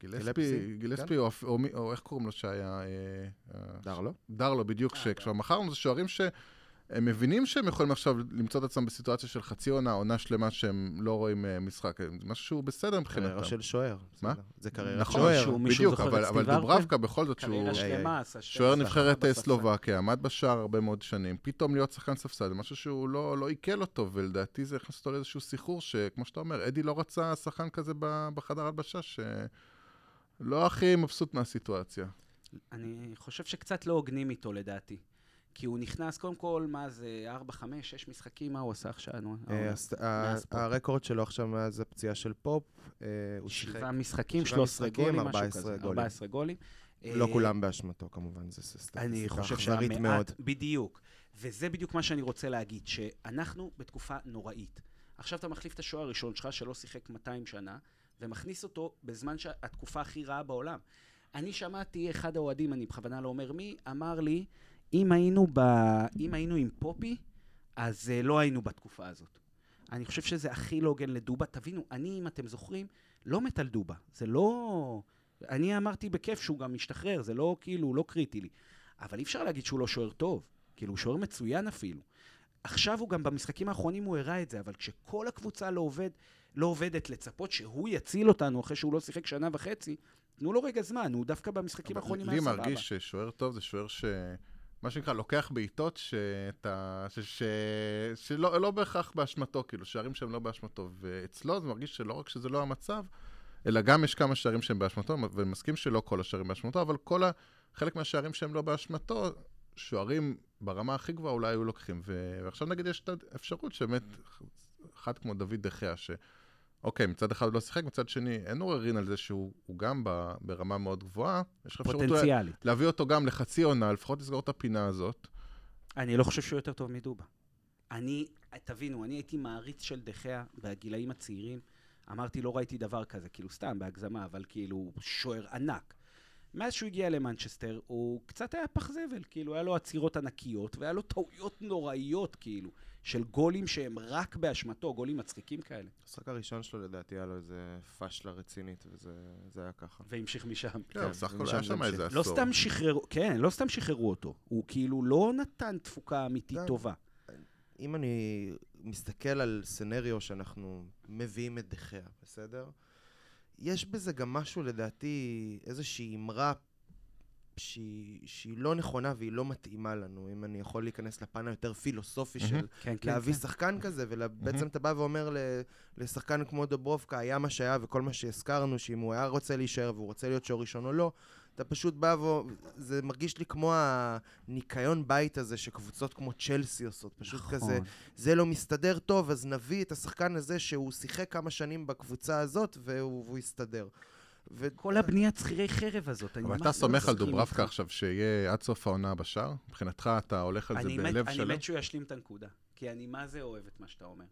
גילספי, גילספי, כן. או, או, או איך קוראים לו שהיה? אה, דרלו? דרלו, בדיוק, שכשכבר מכרנו זה שוערים ש... הם מבינים שהם יכולים עכשיו למצוא את עצמם בסיטואציה של חצי עונה, עונה שלמה שהם לא רואים uh, משחק. זה משהו שהוא בסדר מבחינתם. קריירה של שוער. מה? זה קריירה נכון, שוער. נכון, בדיוק, אבל, אבל דוברבקה בכל זאת שהוא... קריירה שלמה, עשה שוער נבחרת אה, סלובקיה, עמד בשער הרבה מאוד שנים, פתאום להיות שחקן ספסל, זה משהו שהוא לא, לא עיכל אותו, ולדעתי זה הכנס אותו לאיזשהו סחרור, שכמו שאתה אומר, אדי לא רצה שחקן כזה בחדר הלבשה, שלא הכי מבסוט מהסיטואציה. אני חושב שקצת לא הוגנים איתו לדעתי. כי הוא נכנס, קודם כל, מה זה, 4, 5, 6 משחקים, מה הוא עשה עכשיו? אה, הרקורד שלו עכשיו מאז הפציעה של פופ, אה, הוא שיחק... שבעה משחקים, 13 גולים, משהו כזה. 14 גולים. לא אה, כולם באשמתו, כמובן, זה סטטיסטיקה אכזרית מאוד. בדיוק. וזה בדיוק מה שאני רוצה להגיד, שאנחנו בתקופה נוראית. עכשיו אתה מחליף את השוער הראשון שלך, שלא שיחק 200 שנה, ומכניס אותו בזמן שהתקופה הכי רעה בעולם. אני שמעתי אחד האוהדים, אני בכוונה לא אומר מי, אמר לי, אם היינו, ב... אם היינו עם פופי, אז uh, לא היינו בתקופה הזאת. אני חושב שזה הכי לא הוגן לדובה. תבינו, אני, אם אתם זוכרים, לא מת על דובה. זה לא... אני אמרתי בכיף שהוא גם משתחרר, זה לא כאילו, לא קריטי לי. אבל אי אפשר להגיד שהוא לא שוער טוב. כאילו, הוא שוער מצוין אפילו. עכשיו הוא גם במשחקים האחרונים הוא הראה את זה, אבל כשכל הקבוצה לא, עובד, לא עובדת לצפות שהוא יציל אותנו אחרי שהוא לא שיחק שנה וחצי, תנו לו רגע זמן, הוא דווקא במשחקים האחרונים היה סבבה. לי מרגיש ששוער טוב זה שוער ש... מה שנקרא, לוקח בעיטות שאתה... ש... ש... שלא לא בהכרח באשמתו, כאילו, שערים שהם לא באשמתו. ואצלו זה מרגיש שלא רק שזה לא המצב, אלא גם יש כמה שערים שהם באשמתו, ואני מסכים שלא כל השערים באשמתו, אבל כל ה... חלק מהשערים שהם לא באשמתו, שוערים ברמה הכי גבוהה אולי היו לוקחים. ו... ועכשיו נגיד יש את האפשרות שבאמת, אחד כמו דוד דחיה, ש... אוקיי, מצד אחד הוא לא שיחק, מצד שני אין עוררין על זה שהוא גם ב, ברמה מאוד גבוהה. יש לך אפשרות להביא אותו גם לחצי עונה, לפחות לסגור את הפינה הזאת. אני לא חושב שהוא יותר טוב מדובה. אני, תבינו, אני הייתי מעריץ של דחיה בגילאים הצעירים. אמרתי, לא ראיתי דבר כזה, כאילו סתם, בהגזמה, אבל כאילו שוער ענק. מאז שהוא הגיע למנצ'סטר, הוא קצת היה פח זבל, כאילו, היה לו עצירות ענקיות, והיה לו טעויות נוראיות, כאילו. של גולים שהם רק באשמתו, גולים מצחיקים כאלה. המשחק הראשון שלו לדעתי היה לו איזה פאשלה רצינית, וזה היה ככה. והמשיך משם. כן, בסך הכל היה שם איזה לא עשור. לא סתם שחררו, כן, לא סתם שחררו אותו. הוא כאילו לא נתן תפוקה אמיתית כן. טובה. אם אני מסתכל על סנריו שאנחנו מביאים את דחיה, בסדר? יש בזה גם משהו, לדעתי, איזושהי אמרה שהיא, שהיא לא נכונה והיא לא מתאימה לנו, אם אני יכול להיכנס לפן היותר פילוסופי. של כן, כן, להביא כן. שחקן כזה, ובעצם. אתה בא ואומר לשחקן כמו דוברובקה, היה מה שהיה וכל מה שהזכרנו, שאם הוא היה רוצה להישאר והוא רוצה להיות שור ראשון או לא, אתה פשוט בא ו... זה מרגיש לי כמו הניקיון בית הזה שקבוצות כמו צ'לסי עושות. פשוט נכון. כזה, זה לא מסתדר טוב, אז נביא את השחקן הזה שהוא שיחק כמה שנים בקבוצה הזאת והוא, והוא יסתדר. וכל הבניית שכירי חרב הזאת, אני ממש אבל אתה סומך על דוברבקה עכשיו שיהיה עד סוף העונה בשער? מבחינתך אתה הולך על זה בלב שלם? אני מת שהוא ישלים את הנקודה, כי אני מה זה אוהב את מה שאתה אומר.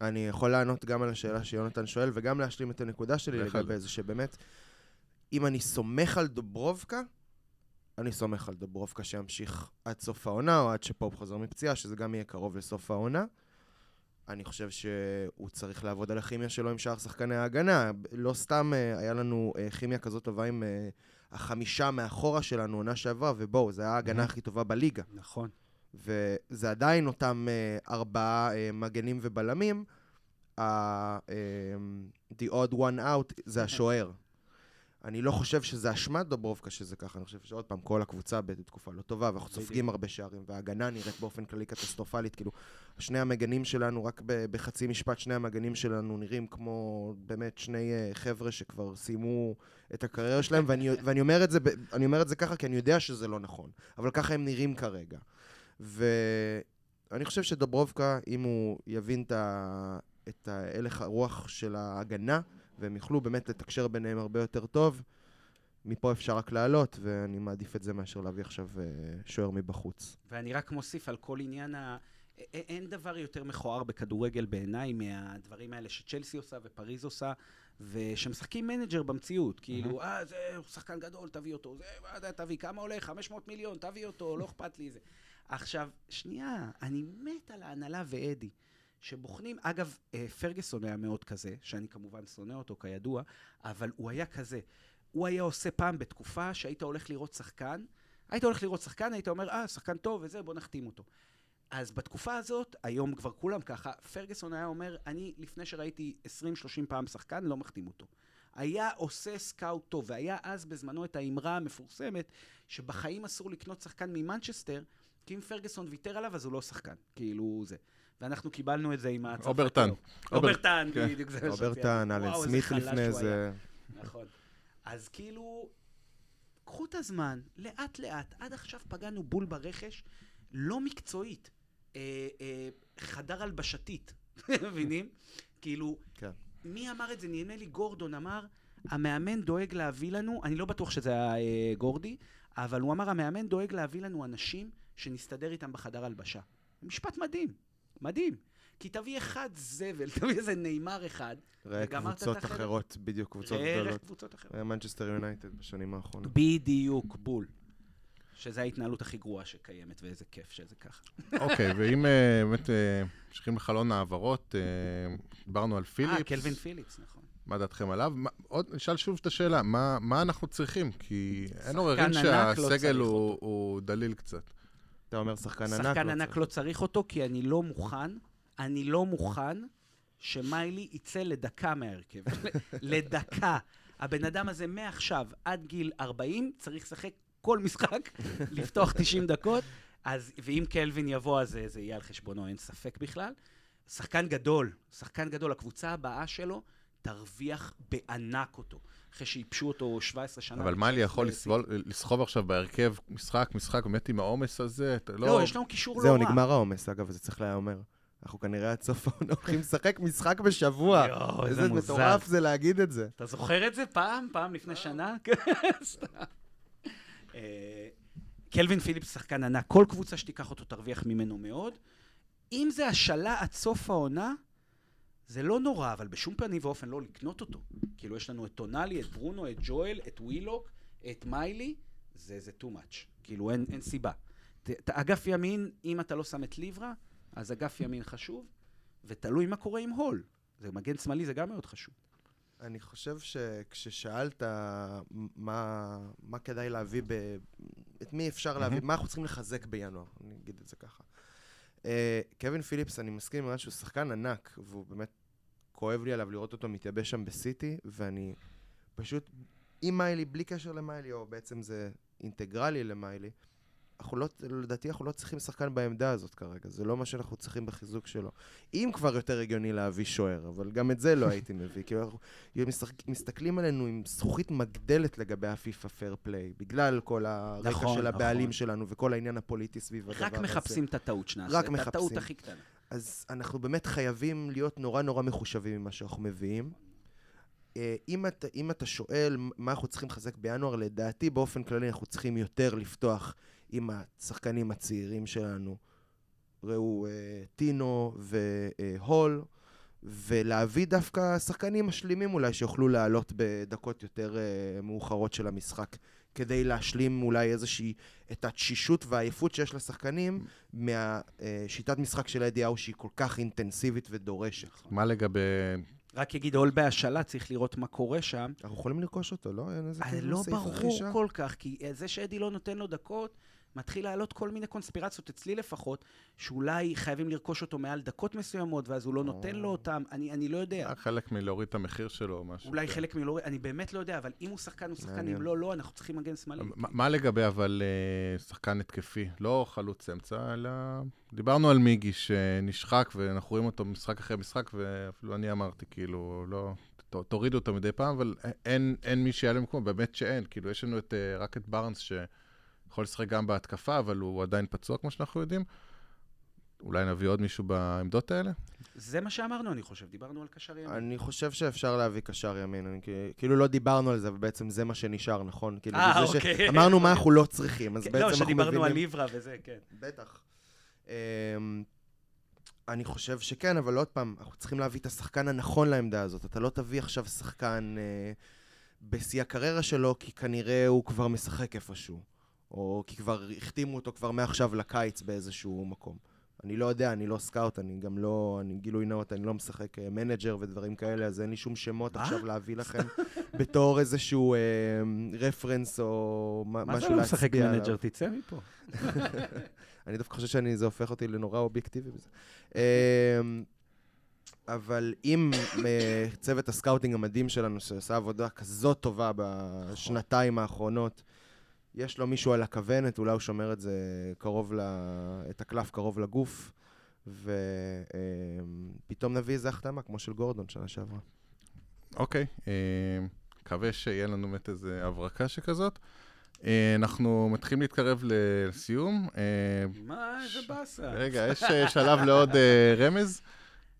אני יכול לענות גם על השאלה שיונתן שואל, וגם להשלים את הנקודה שלי לגבי זה, שבאמת, אם אני סומך על דוברובקה, אני סומך על דוברובקה שימשיך עד סוף העונה, או עד שפופ חוזר מפציעה, שזה גם יהיה קרוב לסוף העונה. אני חושב שהוא צריך לעבוד על הכימיה שלו עם שאר שחקני ההגנה. לא סתם uh, היה לנו uh, כימיה כזאת טובה עם uh, החמישה מאחורה שלנו עונה שעברה, ובואו, זו הייתה ההגנה הכי טובה בליגה. נכון. וזה עדיין אותם ארבעה מגנים ובלמים. The odd one out זה השוער. אני לא חושב שזה אשמת דוברובקה שזה ככה, אני חושב שעוד פעם, כל הקבוצה בתקופה לא טובה, ואנחנו. סופגים הרבה שערים, וההגנה נראית באופן כללי קטסטרופלית, כאילו, שני המגנים שלנו, רק בחצי משפט, שני המגנים שלנו נראים כמו באמת שני אה, חבר'ה שכבר סיימו את הקריירה שלהם, ואני, ואני אומר, את זה, אומר את זה ככה כי אני יודע שזה לא נכון, אבל ככה הם נראים כרגע. ואני חושב שדוברובקה, אם הוא יבין את, ה... את הלך הרוח של ההגנה, והם יוכלו באמת לתקשר ביניהם הרבה יותר טוב, מפה אפשר רק לעלות, ואני מעדיף את זה מאשר להביא עכשיו אה, שוער מבחוץ. ואני רק מוסיף על כל עניין ה... א- אין דבר יותר מכוער בכדורגל בעיניי מהדברים האלה שצ'לסי עושה ופריז עושה, ושמשחקים מנג'ר במציאות. כאילו, אה, זה שחקן גדול, תביא אותו. זה, מה יודע, תביא, כמה עולה? 500 מיליון, תביא אותו, לא אכפת לי זה. עכשיו, שנייה, אני מת על ההנהלה ואדי, שבוחנים, אגב, אה, פרגוסון היה מאוד כזה, שאני כמובן שונא אותו כידוע, אבל הוא היה כזה. הוא היה עושה פעם בתקופה שהיית הולך לראות שחקן, היית הולך לראות שחקן, היית אומר, אה, שחקן טוב וזה, בוא נחתים אותו. אז בתקופה הזאת, היום כבר כולם ככה, פרגוסון היה אומר, אני, לפני שראיתי 20-30 פעם שחקן, לא מחתים אותו. היה עושה סקאוט טוב, והיה אז בזמנו את האמרה המפורסמת, שבחיים אסור לקנות שחקן ממנצ'סטר, כי אם פרגוסון ויתר עליו, אז הוא לא שחקן. כאילו זה. ואנחנו קיבלנו את זה עם הצרפתי. אוברטן. אוברטן, כן. בדיוק, זה מה שרציתי אוברטן. אלן סמית לפני. זה. נכון. אז כאילו, קחו את הזמן, לאט-לאט, עד עכשיו פגענו בול ברכש, לא מקצועית, אה, אה, חדר הלבשתית, [laughs] מבינים? כאילו, כן. מי אמר את זה? נדמה לי גורדון אמר, המאמן דואג להביא לנו, אני לא בטוח שזה היה אה, גורדי, אבל הוא אמר, המאמן דואג להביא לנו אנשים שנסתדר איתם בחדר הלבשה. משפט מדהים, מדהים. כי תביא אחד זבל, [laughs] תביא איזה נאמר אחד, ראה וגמרת את קבוצות. אחרות, בדיוק קבוצות ראה גדולות. קבוצות אחרות. ראה מנצ'סטר יונייטד בשנים האחרונות. בדיוק, בול. שזו ההתנהלות הכי גרועה שקיימת, ואיזה כיף שזה ככה. אוקיי, [laughs] ואם אה, באמת אה, ממשיכים לחלון העברות, אה, דיברנו על אה, פיליפס. קלווין פיליפס, נכון. מה דעתכם עליו? מה- עוד, נשאל שוב את השאלה, מה, מה אנחנו צריכים? כי אין עוררין לא שהסגל צריך הוא. הוא דליל קצת. אתה אומר שחקן ענק? שחקן לא ענק. לא צריך אותו, כי אני לא מוכן, אני לא מוכן שמיילי יצא לדקה מההרכב. [laughs] לדקה. הבן אדם הזה מעכשיו עד גיל 40 צריך לשחק כל משחק, [laughs] לפתוח 90 דקות, אז, ואם קלווין יבוא, אז זה, זה יהיה על חשבונו, אין ספק בכלל. שחקן גדול, שחקן גדול, הקבוצה הבאה שלו תרוויח בענק אותו. אחרי שייבשו אותו 17 שנה. אבל מיילי יכול. לסבול, לסחוב עכשיו בהרכב משחק, משחק, באמת עם העומס הזה? אתה לא... לא, יש לנו קישור לא זהו, רע. נגמר העומס, אגב, וזה צריך להיאמר. אנחנו כנראה עד סוף העונה הולכים לשחק משחק בשבוע. יואו, איזה איזה מוזר. מטורף זה להגיד את זה. אתה זוכר את זה פעם? פעם לפני שנה? סתם. אה, קלווין פיליפס שחקן ענק, כל קבוצה שתיקח אותו תרוויח ממנו מאוד. אם זה השאלה עד סוף העונה, זה לא נורא, אבל בשום פנים ואופן לא לקנות אותו. כאילו, יש לנו את טונאלי, את ברונו, את ג'ואל, את ווילוק, את מיילי, זה, זה too much. כאילו, אין, אין סיבה. ת, ת, אגף ימין, אם אתה לא שם את ליברה, אז אגף ימין חשוב, ותלוי מה קורה עם הול. זה מגן שמאלי, זה גם מאוד חשוב. אני חושב שכששאלת מה, מה כדאי להביא, ב... את מי אפשר להביא. מה אנחנו צריכים לחזק בינואר, אני אגיד את זה ככה. אה, קווין פיליפס, אני מסכים עם שהוא שחקן ענק, והוא באמת, כואב לי עליו לראות אותו מתייבש שם בסיטי, ואני פשוט, עם מיילי, בלי קשר למיילי, או בעצם זה אינטגרלי למיילי, אנחנו לא, לדעתי אנחנו לא צריכים שחקן בעמדה הזאת כרגע, זה לא מה שאנחנו צריכים בחיזוק שלו. אם כבר יותר הגיוני להביא שוער, אבל גם את זה לא [laughs] הייתי מביא. כאילו, אנחנו משחק, מסתכלים עלינו עם זכוכית מגדלת לגבי הפיפא פייר פליי, בגלל כל הרקע נכון, של הבעלים נכון. שלנו וכל העניין הפוליטי סביב הדבר הזה. רק מחפשים את הטעות שנעשה. את הטעות. הכי קטנה. אז אנחנו באמת חייבים להיות נורא נורא מחושבים ממה שאנחנו מביאים. אה, אם אתה, אם אתה שואל מה אנחנו צריכים לחזק בינואר, לדעתי באופן כללי אנחנו צריכים יותר לפתוח עם השחקנים הצעירים שלנו. ראו אה, טינו והול, ולהביא דווקא שחקנים משלימים אולי שיוכלו לעלות בדקות יותר אה, מאוחרות של המשחק, כדי להשלים אולי איזושהי, את התשישות והעייפות שיש לשחקנים מהשיטת משחק של אדי האו שהיא כל כך אינטנסיבית ודורשת. מה לגבי... רק יגיד הול בהשאלה, צריך לראות מה קורה שם. אנחנו יכולים לרכוש אותו, לא? אין איזה אה, כאילו לא סעיף ברור רכישה? כל כך, כי אה, זה שאדי לא נותן לו דקות, מתחיל לעלות כל מיני קונספירציות, אצלי לפחות, שאולי חייבים לרכוש אותו מעל דקות מסוימות, ואז הוא לא נותן לו אותם, אני, אני לא יודע. היה חלק מלהוריד את המחיר שלו או משהו. אולי כן. חלק מלא, אני באמת לא יודע, אבל אם הוא שחקן, הוא שחקן. אם לא, לא, אנחנו צריכים מגן שמאלי. מה- מה לגבי אבל אה, שחקן התקפי? לא חלוץ אמצע, אלא דיברנו על מיגי שנשחק, ואנחנו רואים אותו משחק אחרי משחק, ואפילו אני אמרתי, כאילו, לא, תורידו אותו מדי פעם, אבל אין, אין מי שיעלה במקום, באמת שאין. כאילו, יש לנו את, אה, רק את בארנס שיכול לשחק גם בהתקפה, אבל הוא עדיין פצוע, כמו שאנחנו יודעים. אולי נביא עוד מישהו בעמדות האלה? זה מה שאמרנו, אני חושב, דיברנו על קשר ימין. אני חושב שאפשר להביא קשר ימין, אני, כאילו לא דיברנו על זה, אבל בעצם זה מה שנשאר, נכון? כאילו, אה, זה אוקיי. אמרנו מה אנחנו לא צריכים, אז כן, בעצם לא, אנחנו מבינים... שדיברנו על ליברה וזה, כן. בטח. אמ, אני חושב שכן, אבל עוד פעם, אנחנו צריכים להביא את השחקן הנכון לעמדה הזאת. אתה לא תביא עכשיו שחקן אה, בשיא הקריירה שלו, כי כנראה הוא כבר משחק איפשהו. או כי כבר החתימו אותו כבר מעכשיו לקיץ באיזשהו מקום. אני לא יודע, אני לא סקאוט, אני גם לא, אני גילוי נאות, אני לא משחק אה, מנג'ר ודברים כאלה, אז אין לי שום שמות מה? עכשיו להביא לכם [laughs] בתור איזשהו אה, רפרנס או מה- מה זה משהו לא משחק להצביע עליו. מנג'ר? תצא מפה. [laughs] אני דווקא חושב שאני, זה הופך אותי לנורא אובייקטיבי בזה. אמ, אבל אם אה, צוות הסקאוטינג המדהים שלנו, שעושה עבודה כזאת טובה בשנתיים האחרונות, יש לו מישהו על הכוונת, אולי הוא שומר את זה קרוב ל... את הקלף קרוב לגוף, ופתאום נביא איזה החתמה, כמו של גורדון שנה שעברה. אוקיי, אה, מקווה שיהיה לנו באמת איזו הברקה שכזאת. אה, אנחנו מתחילים להתקרב לסיום. אה, מה, איזה באסה. רגע, יש שלב לעוד רמז?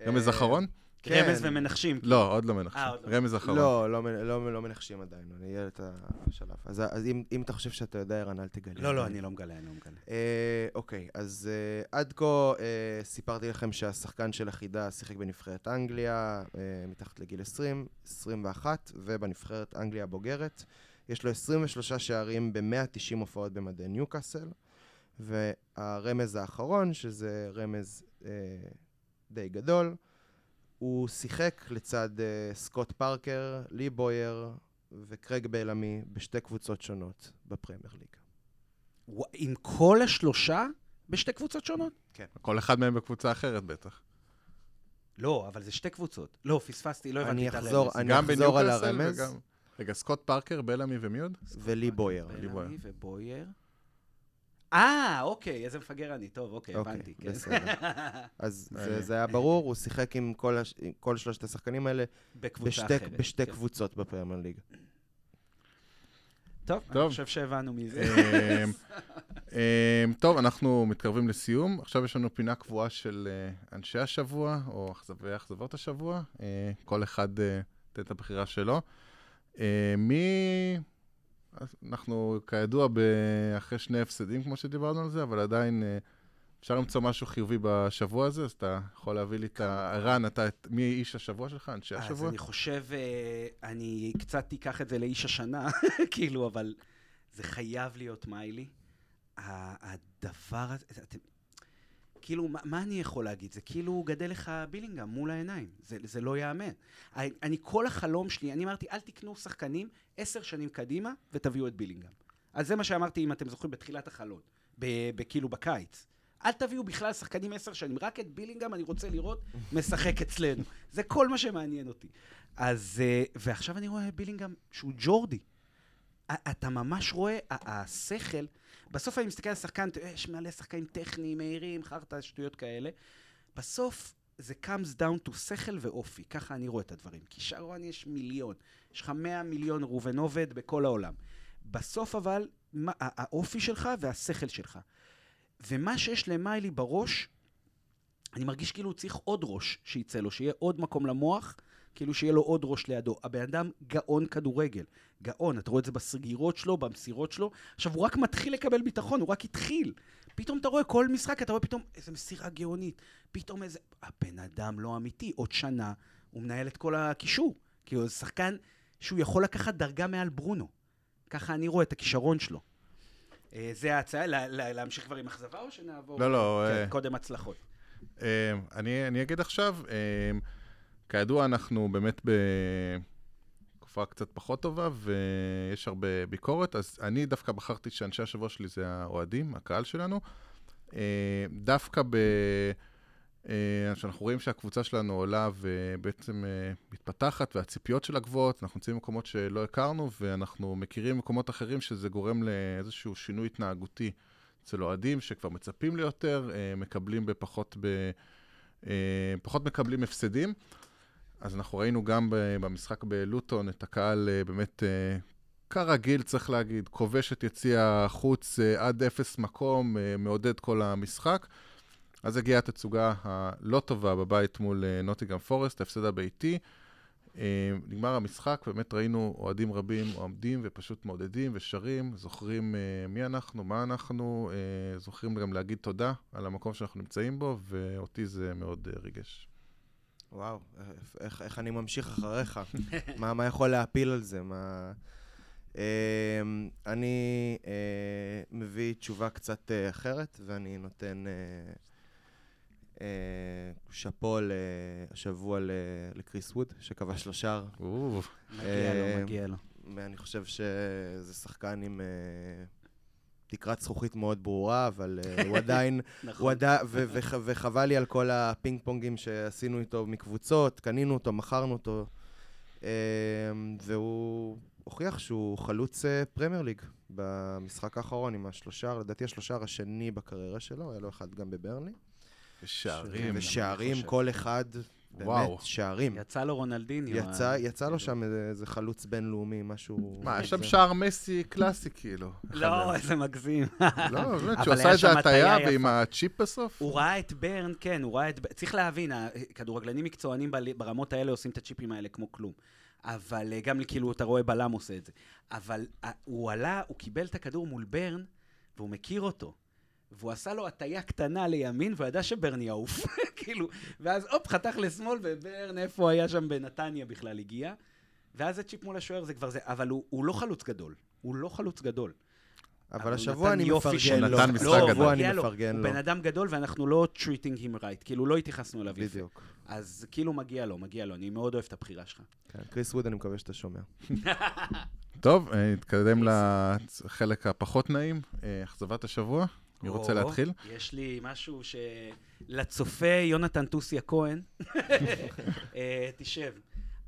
רמז אחרון? כן. רמז ומנחשים. לא, עוד לא מנחשים. אה, עוד לא. רמז אחרון. לא, לא, לא, לא מנחשים עדיין, אני אהיה את השלב. אז, אז אם, אם אתה חושב שאתה יודע, ערן, אל תגלה. לא, לא, אני לא מגלה, אני לא מגלה. אה, אוקיי, אז אה, עד כה אה, סיפרתי לכם שהשחקן של החידה שיחק בנבחרת אנגליה אה, מתחת לגיל 20, 21, ובנבחרת אנגליה הבוגרת. יש לו 23 שערים ב-190 הופעות במדי ניוקאסל, והרמז האחרון, שזה רמז אה, די גדול, הוא שיחק לצד אה, סקוט פארקר, לי בויר וקרג בלעמי בשתי קבוצות שונות בפרמייר ליג. עם כל השלושה בשתי קבוצות שונות? כל אחד מהם בקבוצה אחרת בטח. לא, אבל זה שתי קבוצות. לא, פספסתי, לא הבנתי את הרמז. אני אחזור על הרמז, רגע, סקוט פארקר, בלעמי ומי עוד? ולי בויר. לי בויר. בלעמי ובויר. אה, אוקיי, איזה מפגר אני. טוב, אוקיי, אוקיי, הבנתי. כן. בסדר. [laughs] אז זה. זה היה ברור, הוא שיחק עם כל, הש... עם כל שלושת השחקנים האלה בקבוצה בשתי, אחרת. בשתי כן. קבוצות בפרמייר ליג. טוב, אני טוב. חושב שהבנו מזה. אמ, אמ, טוב, אנחנו מתקרבים לסיום. עכשיו יש לנו פינה קבועה של אה, אנשי השבוע, או אכזבי אכזבות השבוע. אה, כל אחד אה, ייתן את הבחירה שלו. מי... אז אנחנו כידוע אחרי שני הפסדים, כמו שדיברנו על זה, אבל עדיין אה, אפשר למצוא משהו חיובי בשבוע הזה, אז אתה יכול להביא לי את ה... ערן, אתה, את- מי איש השבוע שלך, אנשי אז השבוע? אני חושב, אה, אני קצת אקח את זה לאיש השנה, [laughs] כאילו, אבל זה חייב להיות מיילי. הדבר הזה, אתם, כאילו, מה, מה אני יכול להגיד? זה כאילו גדל לך בילינגהם מול העיניים. זה, זה לא ייאמן. אני, אני, כל החלום שלי, אני אמרתי, אל תקנו שחקנים עשר שנים קדימה ותביאו את בילינגהם. אז זה מה שאמרתי, אם אתם זוכרים, בתחילת החלון, כאילו בקיץ. אל תביאו בכלל שחקנים עשר שנים, רק את בילינגהם אני רוצה לראות משחק אצלנו. זה כל מה שמעניין אותי. אז, אה, ועכשיו אני רואה בילינגהם שהוא ג'ורדי. אתה ממש רואה, השכל, בסוף אני מסתכל על שחקן, יש מלא שחקנים טכניים, מהירים, חרטא, שטויות כאלה. בסוף זה comes down to שכל ואופי, ככה אני רואה את הדברים. כישרון יש מיליון, יש לך 100 מיליון ראובן עובד בכל העולם. בסוף אבל, מה, האופי שלך והשכל שלך. ומה שיש למיילי בראש, אני מרגיש כאילו הוא צריך עוד ראש שיצא לו, שיהיה עוד מקום למוח, כאילו שיהיה לו עוד ראש לידו. הבן אדם גאון כדורגל. גאון, אתה רואה את זה בסגירות שלו, במסירות שלו. עכשיו, הוא רק מתחיל לקבל ביטחון, הוא רק התחיל. פתאום אתה רואה כל משחק, אתה רואה פתאום איזה מסירה גאונית. פתאום איזה... הבן אדם לא אמיתי. עוד שנה הוא מנהל את כל הקישור. כאילו, זה שחקן שהוא יכול לקחת דרגה מעל ברונו. ככה אני רואה את הכישרון שלו. אה, זה ההצעה, לה- לה- להמשיך כבר עם אכזבה או שנעבור? לא, לא, כן, אה, קודם הצלחות. אמ, אני, אני אגיד עכשיו, כידוע אנחנו באמת תקופה קצת פחות טובה, ויש הרבה ביקורת, אז אני דווקא בחרתי שאנשי השבוע שלי זה האוהדים, הקהל שלנו. אה, דווקא ב... אה, שאנחנו רואים שהקבוצה שלנו עולה ובעצם אה, מתפתחת, והציפיות שלה גבוהות, אנחנו נמצאים במקומות שלא הכרנו, ואנחנו מכירים מקומות אחרים שזה גורם לאיזשהו שינוי התנהגותי אצל אוהדים, שכבר מצפים ליותר, מקבלים בפחות, ב... פחות מקבלים הפסדים. אז אנחנו ראינו גם במשחק בלוטון את הקהל באמת כרגיל, צריך להגיד, כובש את יציע החוץ אה, עד אפס מקום, אה, מעודד כל המשחק. אז הגיעה התצוגה הלא טובה בבית מול נוטיגם אה, פורסט, ההפסד הביתי. נגמר המשחק, באמת ראינו אוהדים רבים עומדים ופשוט מעודדים ושרים, זוכרים מי אנחנו, מה אנחנו, זוכרים גם להגיד תודה על המקום שאנחנו נמצאים בו, ואותי זה מאוד ריגש. וואו, איך, איך אני ממשיך אחריך? מה, מה יכול להפיל על זה? מה... אמ, אני אה, מביא תשובה קצת אה, אחרת, ואני נותן אה, שאפו השבוע לקריס ווד, שכבש לו שער. מגיע לו, מגיע לו. ואני חושב שזה שחקן עם תקרת זכוכית מאוד ברורה, אבל הוא [laughs] עדיין... נכון. הוא עדיין... וחבל לי על כל הפינג פונגים שעשינו איתו מקבוצות, קנינו אותו, מכרנו אותו, והוא... הוכיח שהוא חלוץ אה, פרמייר ליג במשחק האחרון עם השלושה, לדעתי השלושה השני בקריירה שלו, היה לו אחד גם בברנלי. ושערים. ושערים, כל אחד, באמת, וואו. שערים. יצא לו רונלדיניו. יצא, יצא לו שם איזה חלוץ בינלאומי, משהו... מה, יש שם שער מסי קלאסי, כאילו. לא, איזה מגזים. לא, באמת, [laughs] שהוא עשה את זה הטעיה ועם הצ'יפ בסוף. הוא ראה את ברן, כן, הוא ראה את... צריך להבין, כדורגלנים מקצוענים ברמות האלה עושים את הצ'יפים האלה כמו כלום. אבל אה, גם כאילו אתה רואה בלם עושה את זה. אבל אה, הוא עלה, הוא קיבל את הכדור מול ברן, והוא מכיר אותו. והוא עשה לו הטיה קטנה לימין, והוא ידע שברן יעוף, [laughs] כאילו, ואז הופ, חתך לשמאל, וברן, איפה הוא היה שם בנתניה בכלל הגיע. ואז זה צ'יפ מול השוער, זה כבר זה, אבל הוא, הוא לא חלוץ גדול. הוא לא חלוץ גדול. אבל השבוע אני מפרגן לו. נתן משחק גדול. השבוע אני מפרגן לו. הוא בן אדם גדול ואנחנו לא treating him right, כאילו לא התייחסנו אליו יפה. בדיוק. אז כאילו מגיע לו, מגיע לו, אני מאוד אוהב את הבחירה שלך. כן, קריס ווד, אני מקווה שאתה שומע. [laughs] טוב, אה, נתקדם לחלק הפחות נעים, אה, אכזבת השבוע. מי רוצה להתחיל? יש לי משהו ש... לצופה יונתן טוסיה כהן, [laughs] אה, תשב.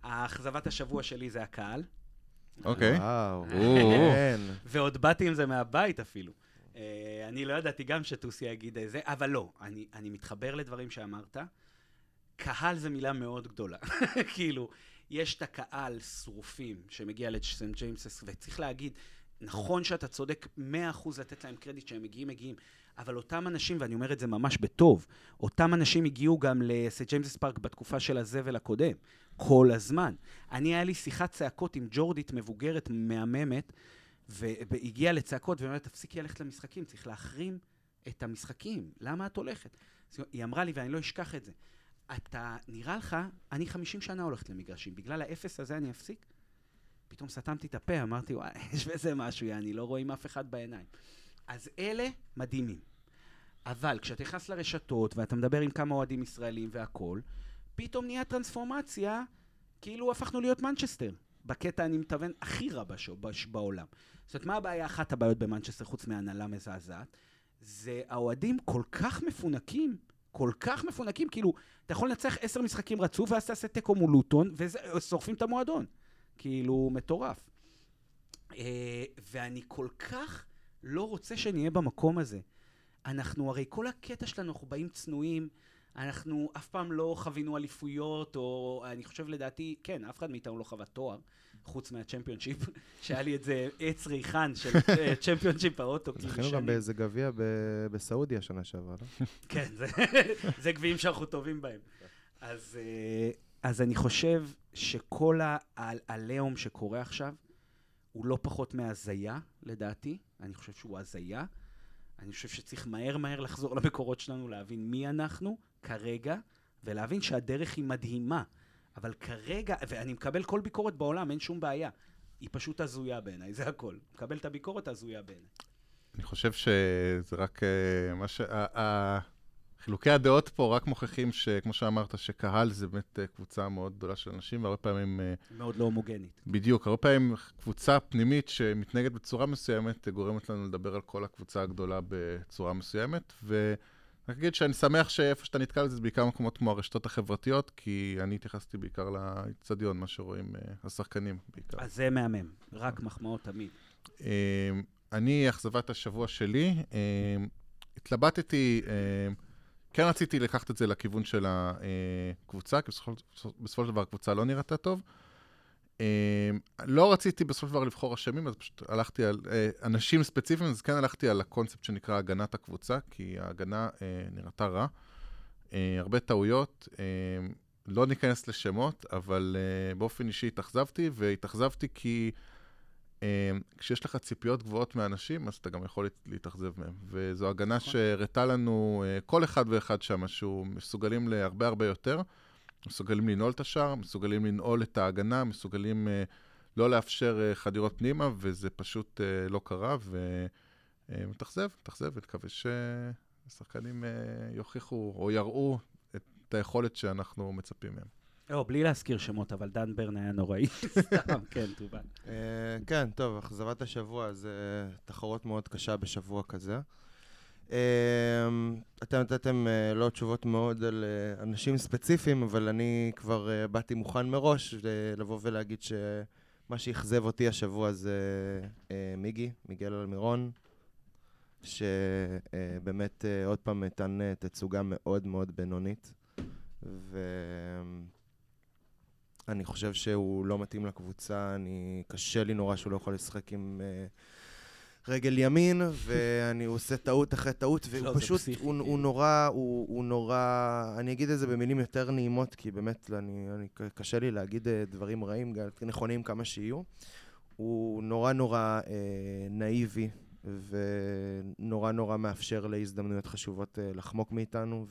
האכזבת השבוע שלי זה הקהל. אוקיי. וואו. כן. ועוד באתי עם זה מהבית אפילו. אני לא ידעתי גם שטוסיה יגיד את זה, אבל לא, אני מתחבר לדברים שאמרת. קהל זה מילה מאוד גדולה. [laughs] כאילו, יש את הקהל שרופים שמגיע לסנט ג'יימסס, וצריך להגיד, נכון שאתה צודק 100% לתת להם קרדיט שהם מגיעים, מגיעים, אבל אותם אנשים, ואני אומר את זה ממש בטוב, אותם אנשים הגיעו גם לסנט ג'יימסס פארק בתקופה של הזבל הקודם, כל הזמן. אני, היה לי שיחת צעקות עם ג'ורדית מבוגרת, מהממת, והגיעה לצעקות, והיא אומרת, תפסיקי ללכת למשחקים, צריך להחרים את המשחקים, למה את הולכת? היא אמרה לי, ואני לא אשכח את זה, אתה, נראה לך, אני 50 שנה הולכת למגרשים, בגלל האפס הזה אני אפסיק? פתאום סתמתי את הפה, אמרתי, וואי, [laughs] יש בזה משהו, אני לא רואים אף אחד בעיניים. אז אלה מדהימים. אבל כשאתה נכנס לרשתות ואתה מדבר עם כמה אוהדים ישראלים והכול, פתאום נהיה טרנספורמציה, כאילו הפכנו להיות מנצ'סטר. בקטע, אני מתכוון, הכי רע בעולם. זאת אומרת, מה הבעיה, אחת הבעיות במנצ'סטר, חוץ מהנהלה מזעזעת? זה האוהדים כל כך מפונקים, כל כך מפונקים, כאילו, אתה יכול לנצח עשר משחקים רצוף, ואז תעשה תיקו מול לוטון, ושורפים את המועדון. כאילו, מטורף. אה, ואני כל כך לא רוצה שנהיה במקום הזה. אנחנו, הרי כל הקטע שלנו, אנחנו באים צנועים, אנחנו אף פעם לא חווינו אליפויות, או אני חושב לדעתי, כן, אף אחד מאיתנו לא חווה תואר. חוץ מהצ'מפיונשיפ, [laughs] שהיה לי את זה עץ ריחן של צ'מפיונשיפ האוטו. זכינו גם באיזה גביע בסעודיה שנה שעברה, לא? [laughs] כן, זה גביעים שאנחנו טובים בהם. אז, אה, אז אני חושב שכל העליהום שקורה עכשיו, הוא לא פחות מהזיה, לדעתי. אני חושב שהוא הזיה. אני חושב שצריך מהר מהר לחזור למקורות שלנו, להבין מי אנחנו כרגע, ולהבין שהדרך היא מדהימה. אבל כרגע, ואני מקבל כל ביקורת בעולם, אין שום בעיה. היא פשוט הזויה בעיניי, זה הכל. מקבל את הביקורת הזויה בעיניי. אני חושב שזה רק uh, מה ש... חילוקי הדעות פה רק מוכיחים שכמו שאמרת, שקהל זה באמת אה, קבוצה מאוד גדולה של אנשים, והרבה פעמים, אה, מאוד לא הומוגנית. בדיוק, הרבה פעמים קבוצה פנימית שמתנהגת בצורה מסוימת, אה, גורמת לנו לדבר על כל הקבוצה הגדולה בצורה מסוימת, ו... רק אגיד שאני שמח שאיפה שאתה נתקל זה בעיקר מקומות כמו הרשתות החברתיות, כי אני התייחסתי בעיקר לאצטדיון, מה שרואים השחקנים בעיקר. אז זה מהמם, רק מחמאות תמיד. אני, אכזבת השבוע שלי, התלבטתי, כן רציתי לקחת את זה לכיוון של הקבוצה, כי בסופו, בסופו של דבר הקבוצה לא נראתה טוב. Uh, לא רציתי בסופו של דבר לבחור אשמים, אז פשוט הלכתי על uh, אנשים ספציפיים, אז כן הלכתי על הקונספט שנקרא הגנת הקבוצה, כי ההגנה uh, נראתה רע. הרבה טעויות, לא ניכנס לשמות, אבל באופן אישי התאכזבתי, והתאכזבתי כי כשיש לך ציפיות גבוהות מאנשים, אז אתה גם יכול להתאכזב מהם. וזו הגנה שהראתה לנו, uh, כל אחד ואחד שם, שהוא מסוגלים להרבה הרבה יותר. מסוגלים לנעול את השער, מסוגלים לנעול את ההגנה, מסוגלים uh, לא לאפשר uh, חדירות פנימה, וזה פשוט לא קרה, ומתאכזב, מתאכזב, ונקווה שהשחקנים יוכיחו או יראו את היכולת שאנחנו מצפים מהם. לא, בלי להזכיר שמות, אבל דן ברן היה נוראי. [laughs] סתם, [laughs] כן, תובל. כן, טוב, אכזבת השבוע זה תחרות מאוד קשה בשבוע כזה. אתם נתתם אה, לא תשובות מאוד על אה, אנשים ספציפיים, אבל אני כבר אה, באתי מוכן מראש לבוא ולהגיד שמה שאכזב אותי השבוע זה מיגי, מיגל אלמירון, שבאמת עוד פעם נתן תצוגה מאוד מאוד בינונית, ואני חושב שהוא לא מתאים לקבוצה, אני... קשה לי נורא שהוא לא יכול לשחק עם... רגל ימין, [laughs] ואני עושה טעות אחרי טעות, והוא לא, פשוט, הוא, הוא נורא, הוא, הוא נורא, אני אגיד את זה במילים יותר נעימות, כי באמת, אני, אני, קשה לי להגיד אה, דברים רעים, נכונים כמה שיהיו. הוא נורא נורא אה, נאיבי, ונורא נורא מאפשר להזדמנויות חשובות אה, לחמוק מאיתנו,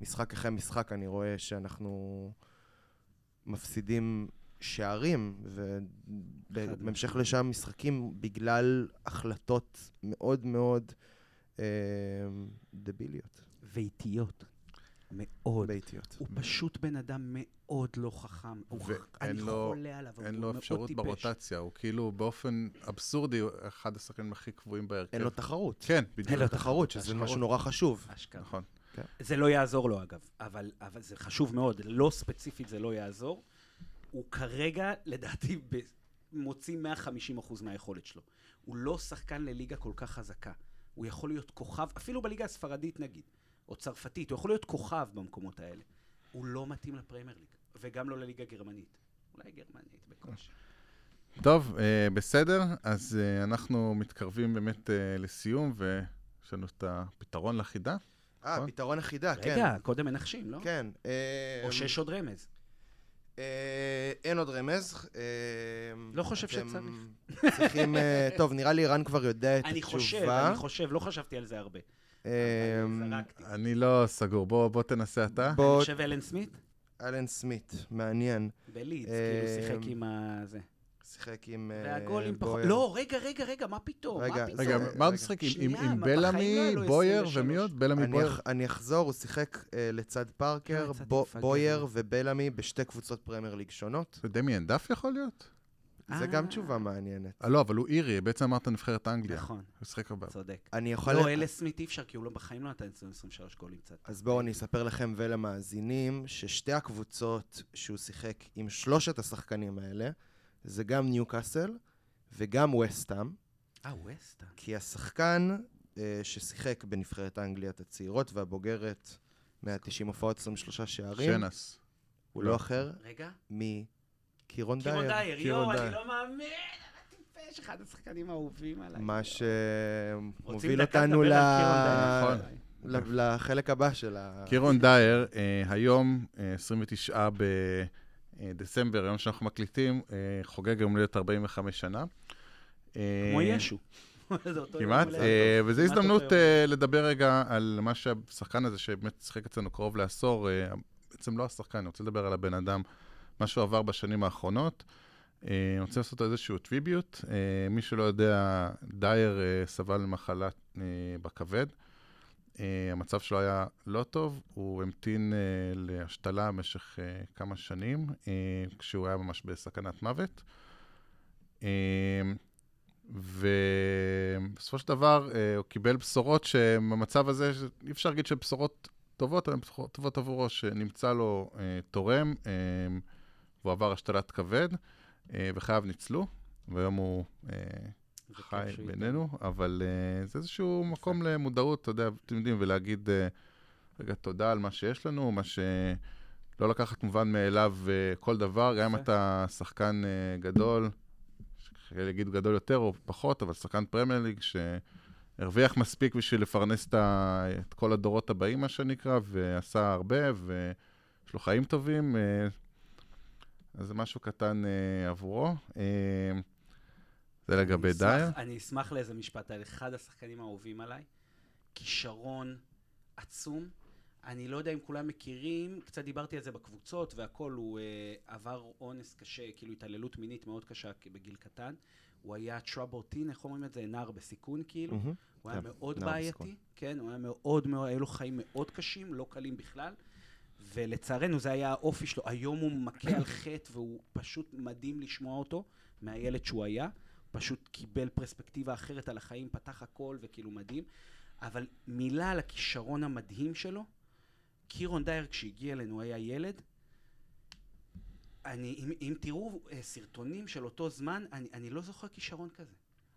ומשחק אחרי משחק אני רואה שאנחנו מפסידים שערים, ובהמשך לשם משחקים בגלל החלטות מאוד מאוד אה, דביליות. ואיטיות. מאוד. באיטיות. הוא פשוט בן אדם מאוד לא חכם. אני חולה עליו, אין לו אפשרות ברוטציה, הוא כאילו באופן אבסורדי, אחד השחקנים הכי קבועים בהרכב. אין לו תחרות. כן, בדיוק. אין לו תחרות, שזה משהו נורא חשוב. נכון. כן. זה לא יעזור לו אגב, אבל, אבל זה חשוב מאוד, לא ספציפית זה לא יעזור. הוא כרגע, לדעתי, מוציא 150% מהיכולת שלו. הוא לא שחקן לליגה כל כך חזקה. הוא יכול להיות כוכב, אפילו בליגה הספרדית נגיד, או צרפתית, הוא יכול להיות כוכב במקומות האלה. הוא לא מתאים לפריימר ליג, וגם לא לליגה גרמנית. אולי גרמנית בקושי. טוב, אה, בסדר, אז אה, אנחנו מתקרבים באמת אה, לסיום, ויש לנו את הפתרון לחידה. אה, נכון? פתרון החידה, כן. רגע, קודם מנחשים, לא? כן. או שיש עוד רמז. אה, אין עוד רמז. אה, לא חושב שצריך. צריכים... אה, [laughs] טוב, נראה לי רן כבר יודע את התשובה. אני חושב, אני חושב, לא חשבתי על זה הרבה. אני לא סגור, בוא תנסה אתה. אני חושב אלן סמית? אלן סמית, מעניין. בלידס, כאילו שיחק עם ה... זה. שיחק עם בויר. והגולים פחות... לא, רגע, רגע, רגע, מה פתאום? רגע, רגע, מה הוא משחק? עם בלמי, לא בויר ומי עוד? בלמי בויר? אני אחזור, הוא שיחק לצד פארקר, בויר ובלמי בשתי קבוצות פרמייר ליג שונות. ודמיאן דף יכול להיות? זה גם תשובה מעניינת. לא, אבל הוא אירי, בעצם אמרת נבחרת אנגליה. נכון. הוא שיחק הרבה. צודק. אני יכול... לא, אלה סמית אי אפשר, כי הוא לא בחיים לא נתן 23 גולים קצת. אז בואו אני אספר לכם ולמאזינים, ששתי הקבוצות שהוא שיחק עם שלושת השחקנים האלה, זה גם ניוקאסל וגם וסטאם. אה, וסטאם. כי השחקן אה, ששיחק בנבחרת האנגליות הצעירות והבוגרת, 190 הופעות, 23 שערים. שנס. הוא לא, לא אחר. רגע. מקירון דייר. קירון דייר, יואו, אני לא מאמין. טיפש, אחד השחקנים האהובים עליי. מה שמוביל אותנו ל... נכון. לחלק הבא של ה... קירון דייר, אה, היום, 29 אה, ב... דצמבר, היום שאנחנו מקליטים, אה, חוגג יום הולדת 45 שנה. אה, כמו ישו. [laughs] כמעט, וזו הזדמנות לדבר רגע על מה שהשחקן הזה, שבאמת שיחק אצלנו קרוב לעשור, בעצם לא השחקן, אני רוצה לדבר על הבן אדם, מה שהוא עבר בשנים האחרונות. אני רוצה לעשות איזשהו טריביוט. מי שלא יודע, דייר סבל ממחלה בכבד. אה, המצב שלו היה לא טוב, הוא המתין אה, להשתלה במשך אה, כמה שנים, אה, כשהוא היה ממש בסכנת מוות. אה, ובסופו של דבר אה, הוא קיבל בשורות שבמצב הזה, אי אפשר להגיד שהן בשורות טובות, אבל הן בשורות טובות עבורו, שנמצא לו אה, תורם, אה, והוא עבר השתלת כבד, אה, וחייו ניצלו, והיום הוא כיף חי בינינו, אבל uh, זה איזשהו מקום למודעות, אתה יודע, אתם יודעים, ולהגיד uh, רגע תודה על מה שיש לנו, מה שלא לקחת מובן מאליו uh, כל דבר, גם אם. אתה שחקן uh, גדול, יגידו גדול יותר או פחות, אבל שחקן פרמייר ליג שהרוויח מספיק בשביל לפרנס את, ה, את כל הדורות הבאים, מה שנקרא, ועשה הרבה, ויש לו חיים טובים, uh, אז זה משהו קטן uh, עבורו. Uh, זה לגבי אני אשמח- דייר. אני אשמח לאיזה משפט על אחד השחקנים האהובים עליי. כישרון עצום. אני לא יודע אם כולם מכירים, קצת דיברתי על זה בקבוצות והכל, הוא אה, עבר אונס קשה, כאילו התעללות מינית מאוד קשה בגיל קטן. הוא היה trouble teen, איך אומרים את זה? נער בסיכון כאילו. מהמם. הוא היה כן, מאוד בעייתי, בסיכון. כן, הוא היה מאוד מאוד, היו לו חיים מאוד קשים, לא קלים בכלל. ולצערנו זה היה האופי שלו. היום הוא מכה על חטא והוא פשוט מדהים לשמוע אותו מהילד שהוא היה. פשוט קיבל פרספקטיבה אחרת על החיים, פתח הכל וכאילו מדהים. אבל מילה על הכישרון המדהים שלו, קירון דייר כשהגיע אלינו היה ילד. אני, אם, אם תראו אה, סרטונים של אותו זמן, אני, אני לא זוכר כישרון כזה.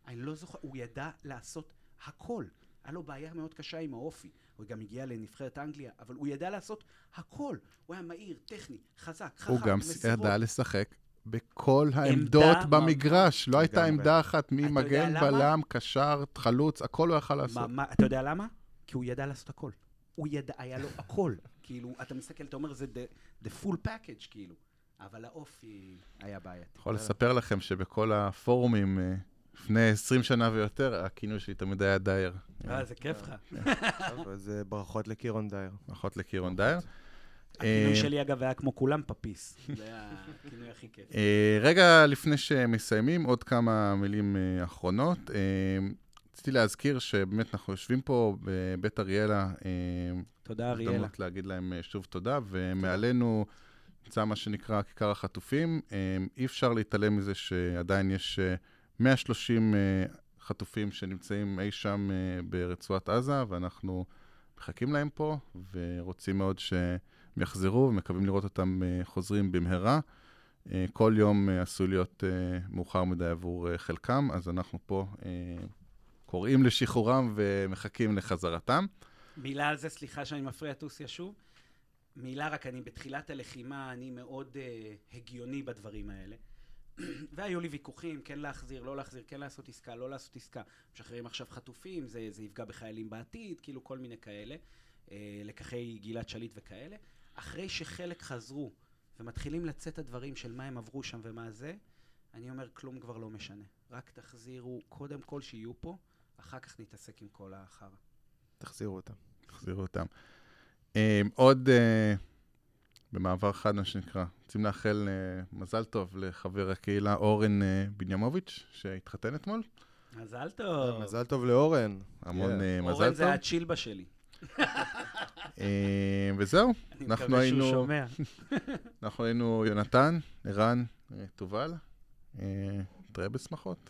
אני לא זוכר, הוא ידע לעשות הכל. היה לו בעיה מאוד קשה עם האופי. הוא גם הגיע לנבחרת אנגליה, אבל הוא ידע לעשות הכל. הוא היה מהיר, טכני, חזק, חכם, הוא גם. ידע לשחק בכל העמדות ממש. במגרש. לא הייתה. עמדה אחת ממגן? בלם, קשר, חלוץ, הכל הוא יכל מה, לעשות. מה, אתה יודע למה? כי הוא ידע לעשות הכל. הוא ידע, היה לו הכל. כאילו, אתה מסתכל, אתה אומר, זה the, the full package, כאילו. אבל האופי היה בעייתי. יכול לספר לכם שבכל הפורומים, אה, לפני 20 שנה ויותר, הכינוי שלי תמיד היה דייר. אה, זה כיף לך. [laughs] אז ברכות לקירון דייר. אחות לקירון דייר. הכינוי אה, שלי, אגב, היה כמו כולם פפיס. [laughs] זה היה הכינוי הכי כיף. אה, רגע לפני שמסיימים, עוד כמה מילים אה, אחרונות. רציתי להזכיר שבאמת אנחנו יושבים פה בבית אריאלה. תודה, אריאלה. הזדמנות להגיד להם שוב תודה, ומעלינו נמצא מה שנקרא כיכר החטופים. אי אפשר להתעלם מזה שעדיין יש אה, 130 אה, חטופים שנמצאים אי שם ברצועת עזה, ואנחנו מחכים להם פה, ורוצים מאוד שהם יחזרו, ומקווים לראות אותם אה, חוזרים במהרה. אה, כל יום אה, עשוי להיות מאוחר מדי עבור חלקם, אז אנחנו פה קוראים לשחרורם ומחכים לחזרתם. מילה על זה, סליחה שאני מפריע, טוסיה שוב. מילה רק, אני בתחילת הלחימה, אני מאוד uh, הגיוני בדברים האלה. [clears throat] והיו לי ויכוחים, כן להחזיר, לא להחזיר, כן לעשות עסקה, לא לעשות עסקה. משחררים עכשיו חטופים, זה, זה יפגע בחיילים בעתיד, כאילו כל מיני כאלה. לקחי גלעד שליט וכאלה. אחרי שחלק חזרו ומתחילים לצאת הדברים של מה הם עברו שם ומה זה, אני אומר, כלום כבר לא משנה. רק תחזירו, קודם כל שיהיו פה, אחר כך נתעסק עם כל החרא. תחזירו אותם. תחזירו אותם. אה, עוד אה, במעבר חד, מה שנקרא, רוצים לאחל אה, מזל טוב לחבר הקהילה אורן אה, בנימוביץ', שהתחתן אתמול. מזל טוב. מזל טוב לאורן. המון כן. אה, אורן מזל זה טוב. הצ'ילבה שלי. [laughs] אה, וזהו, אנחנו היינו... אני מקווה שהוא שומע. [laughs] אנחנו היינו יונתן, ערן, אה, תובל. אה, נתראה בשמחות.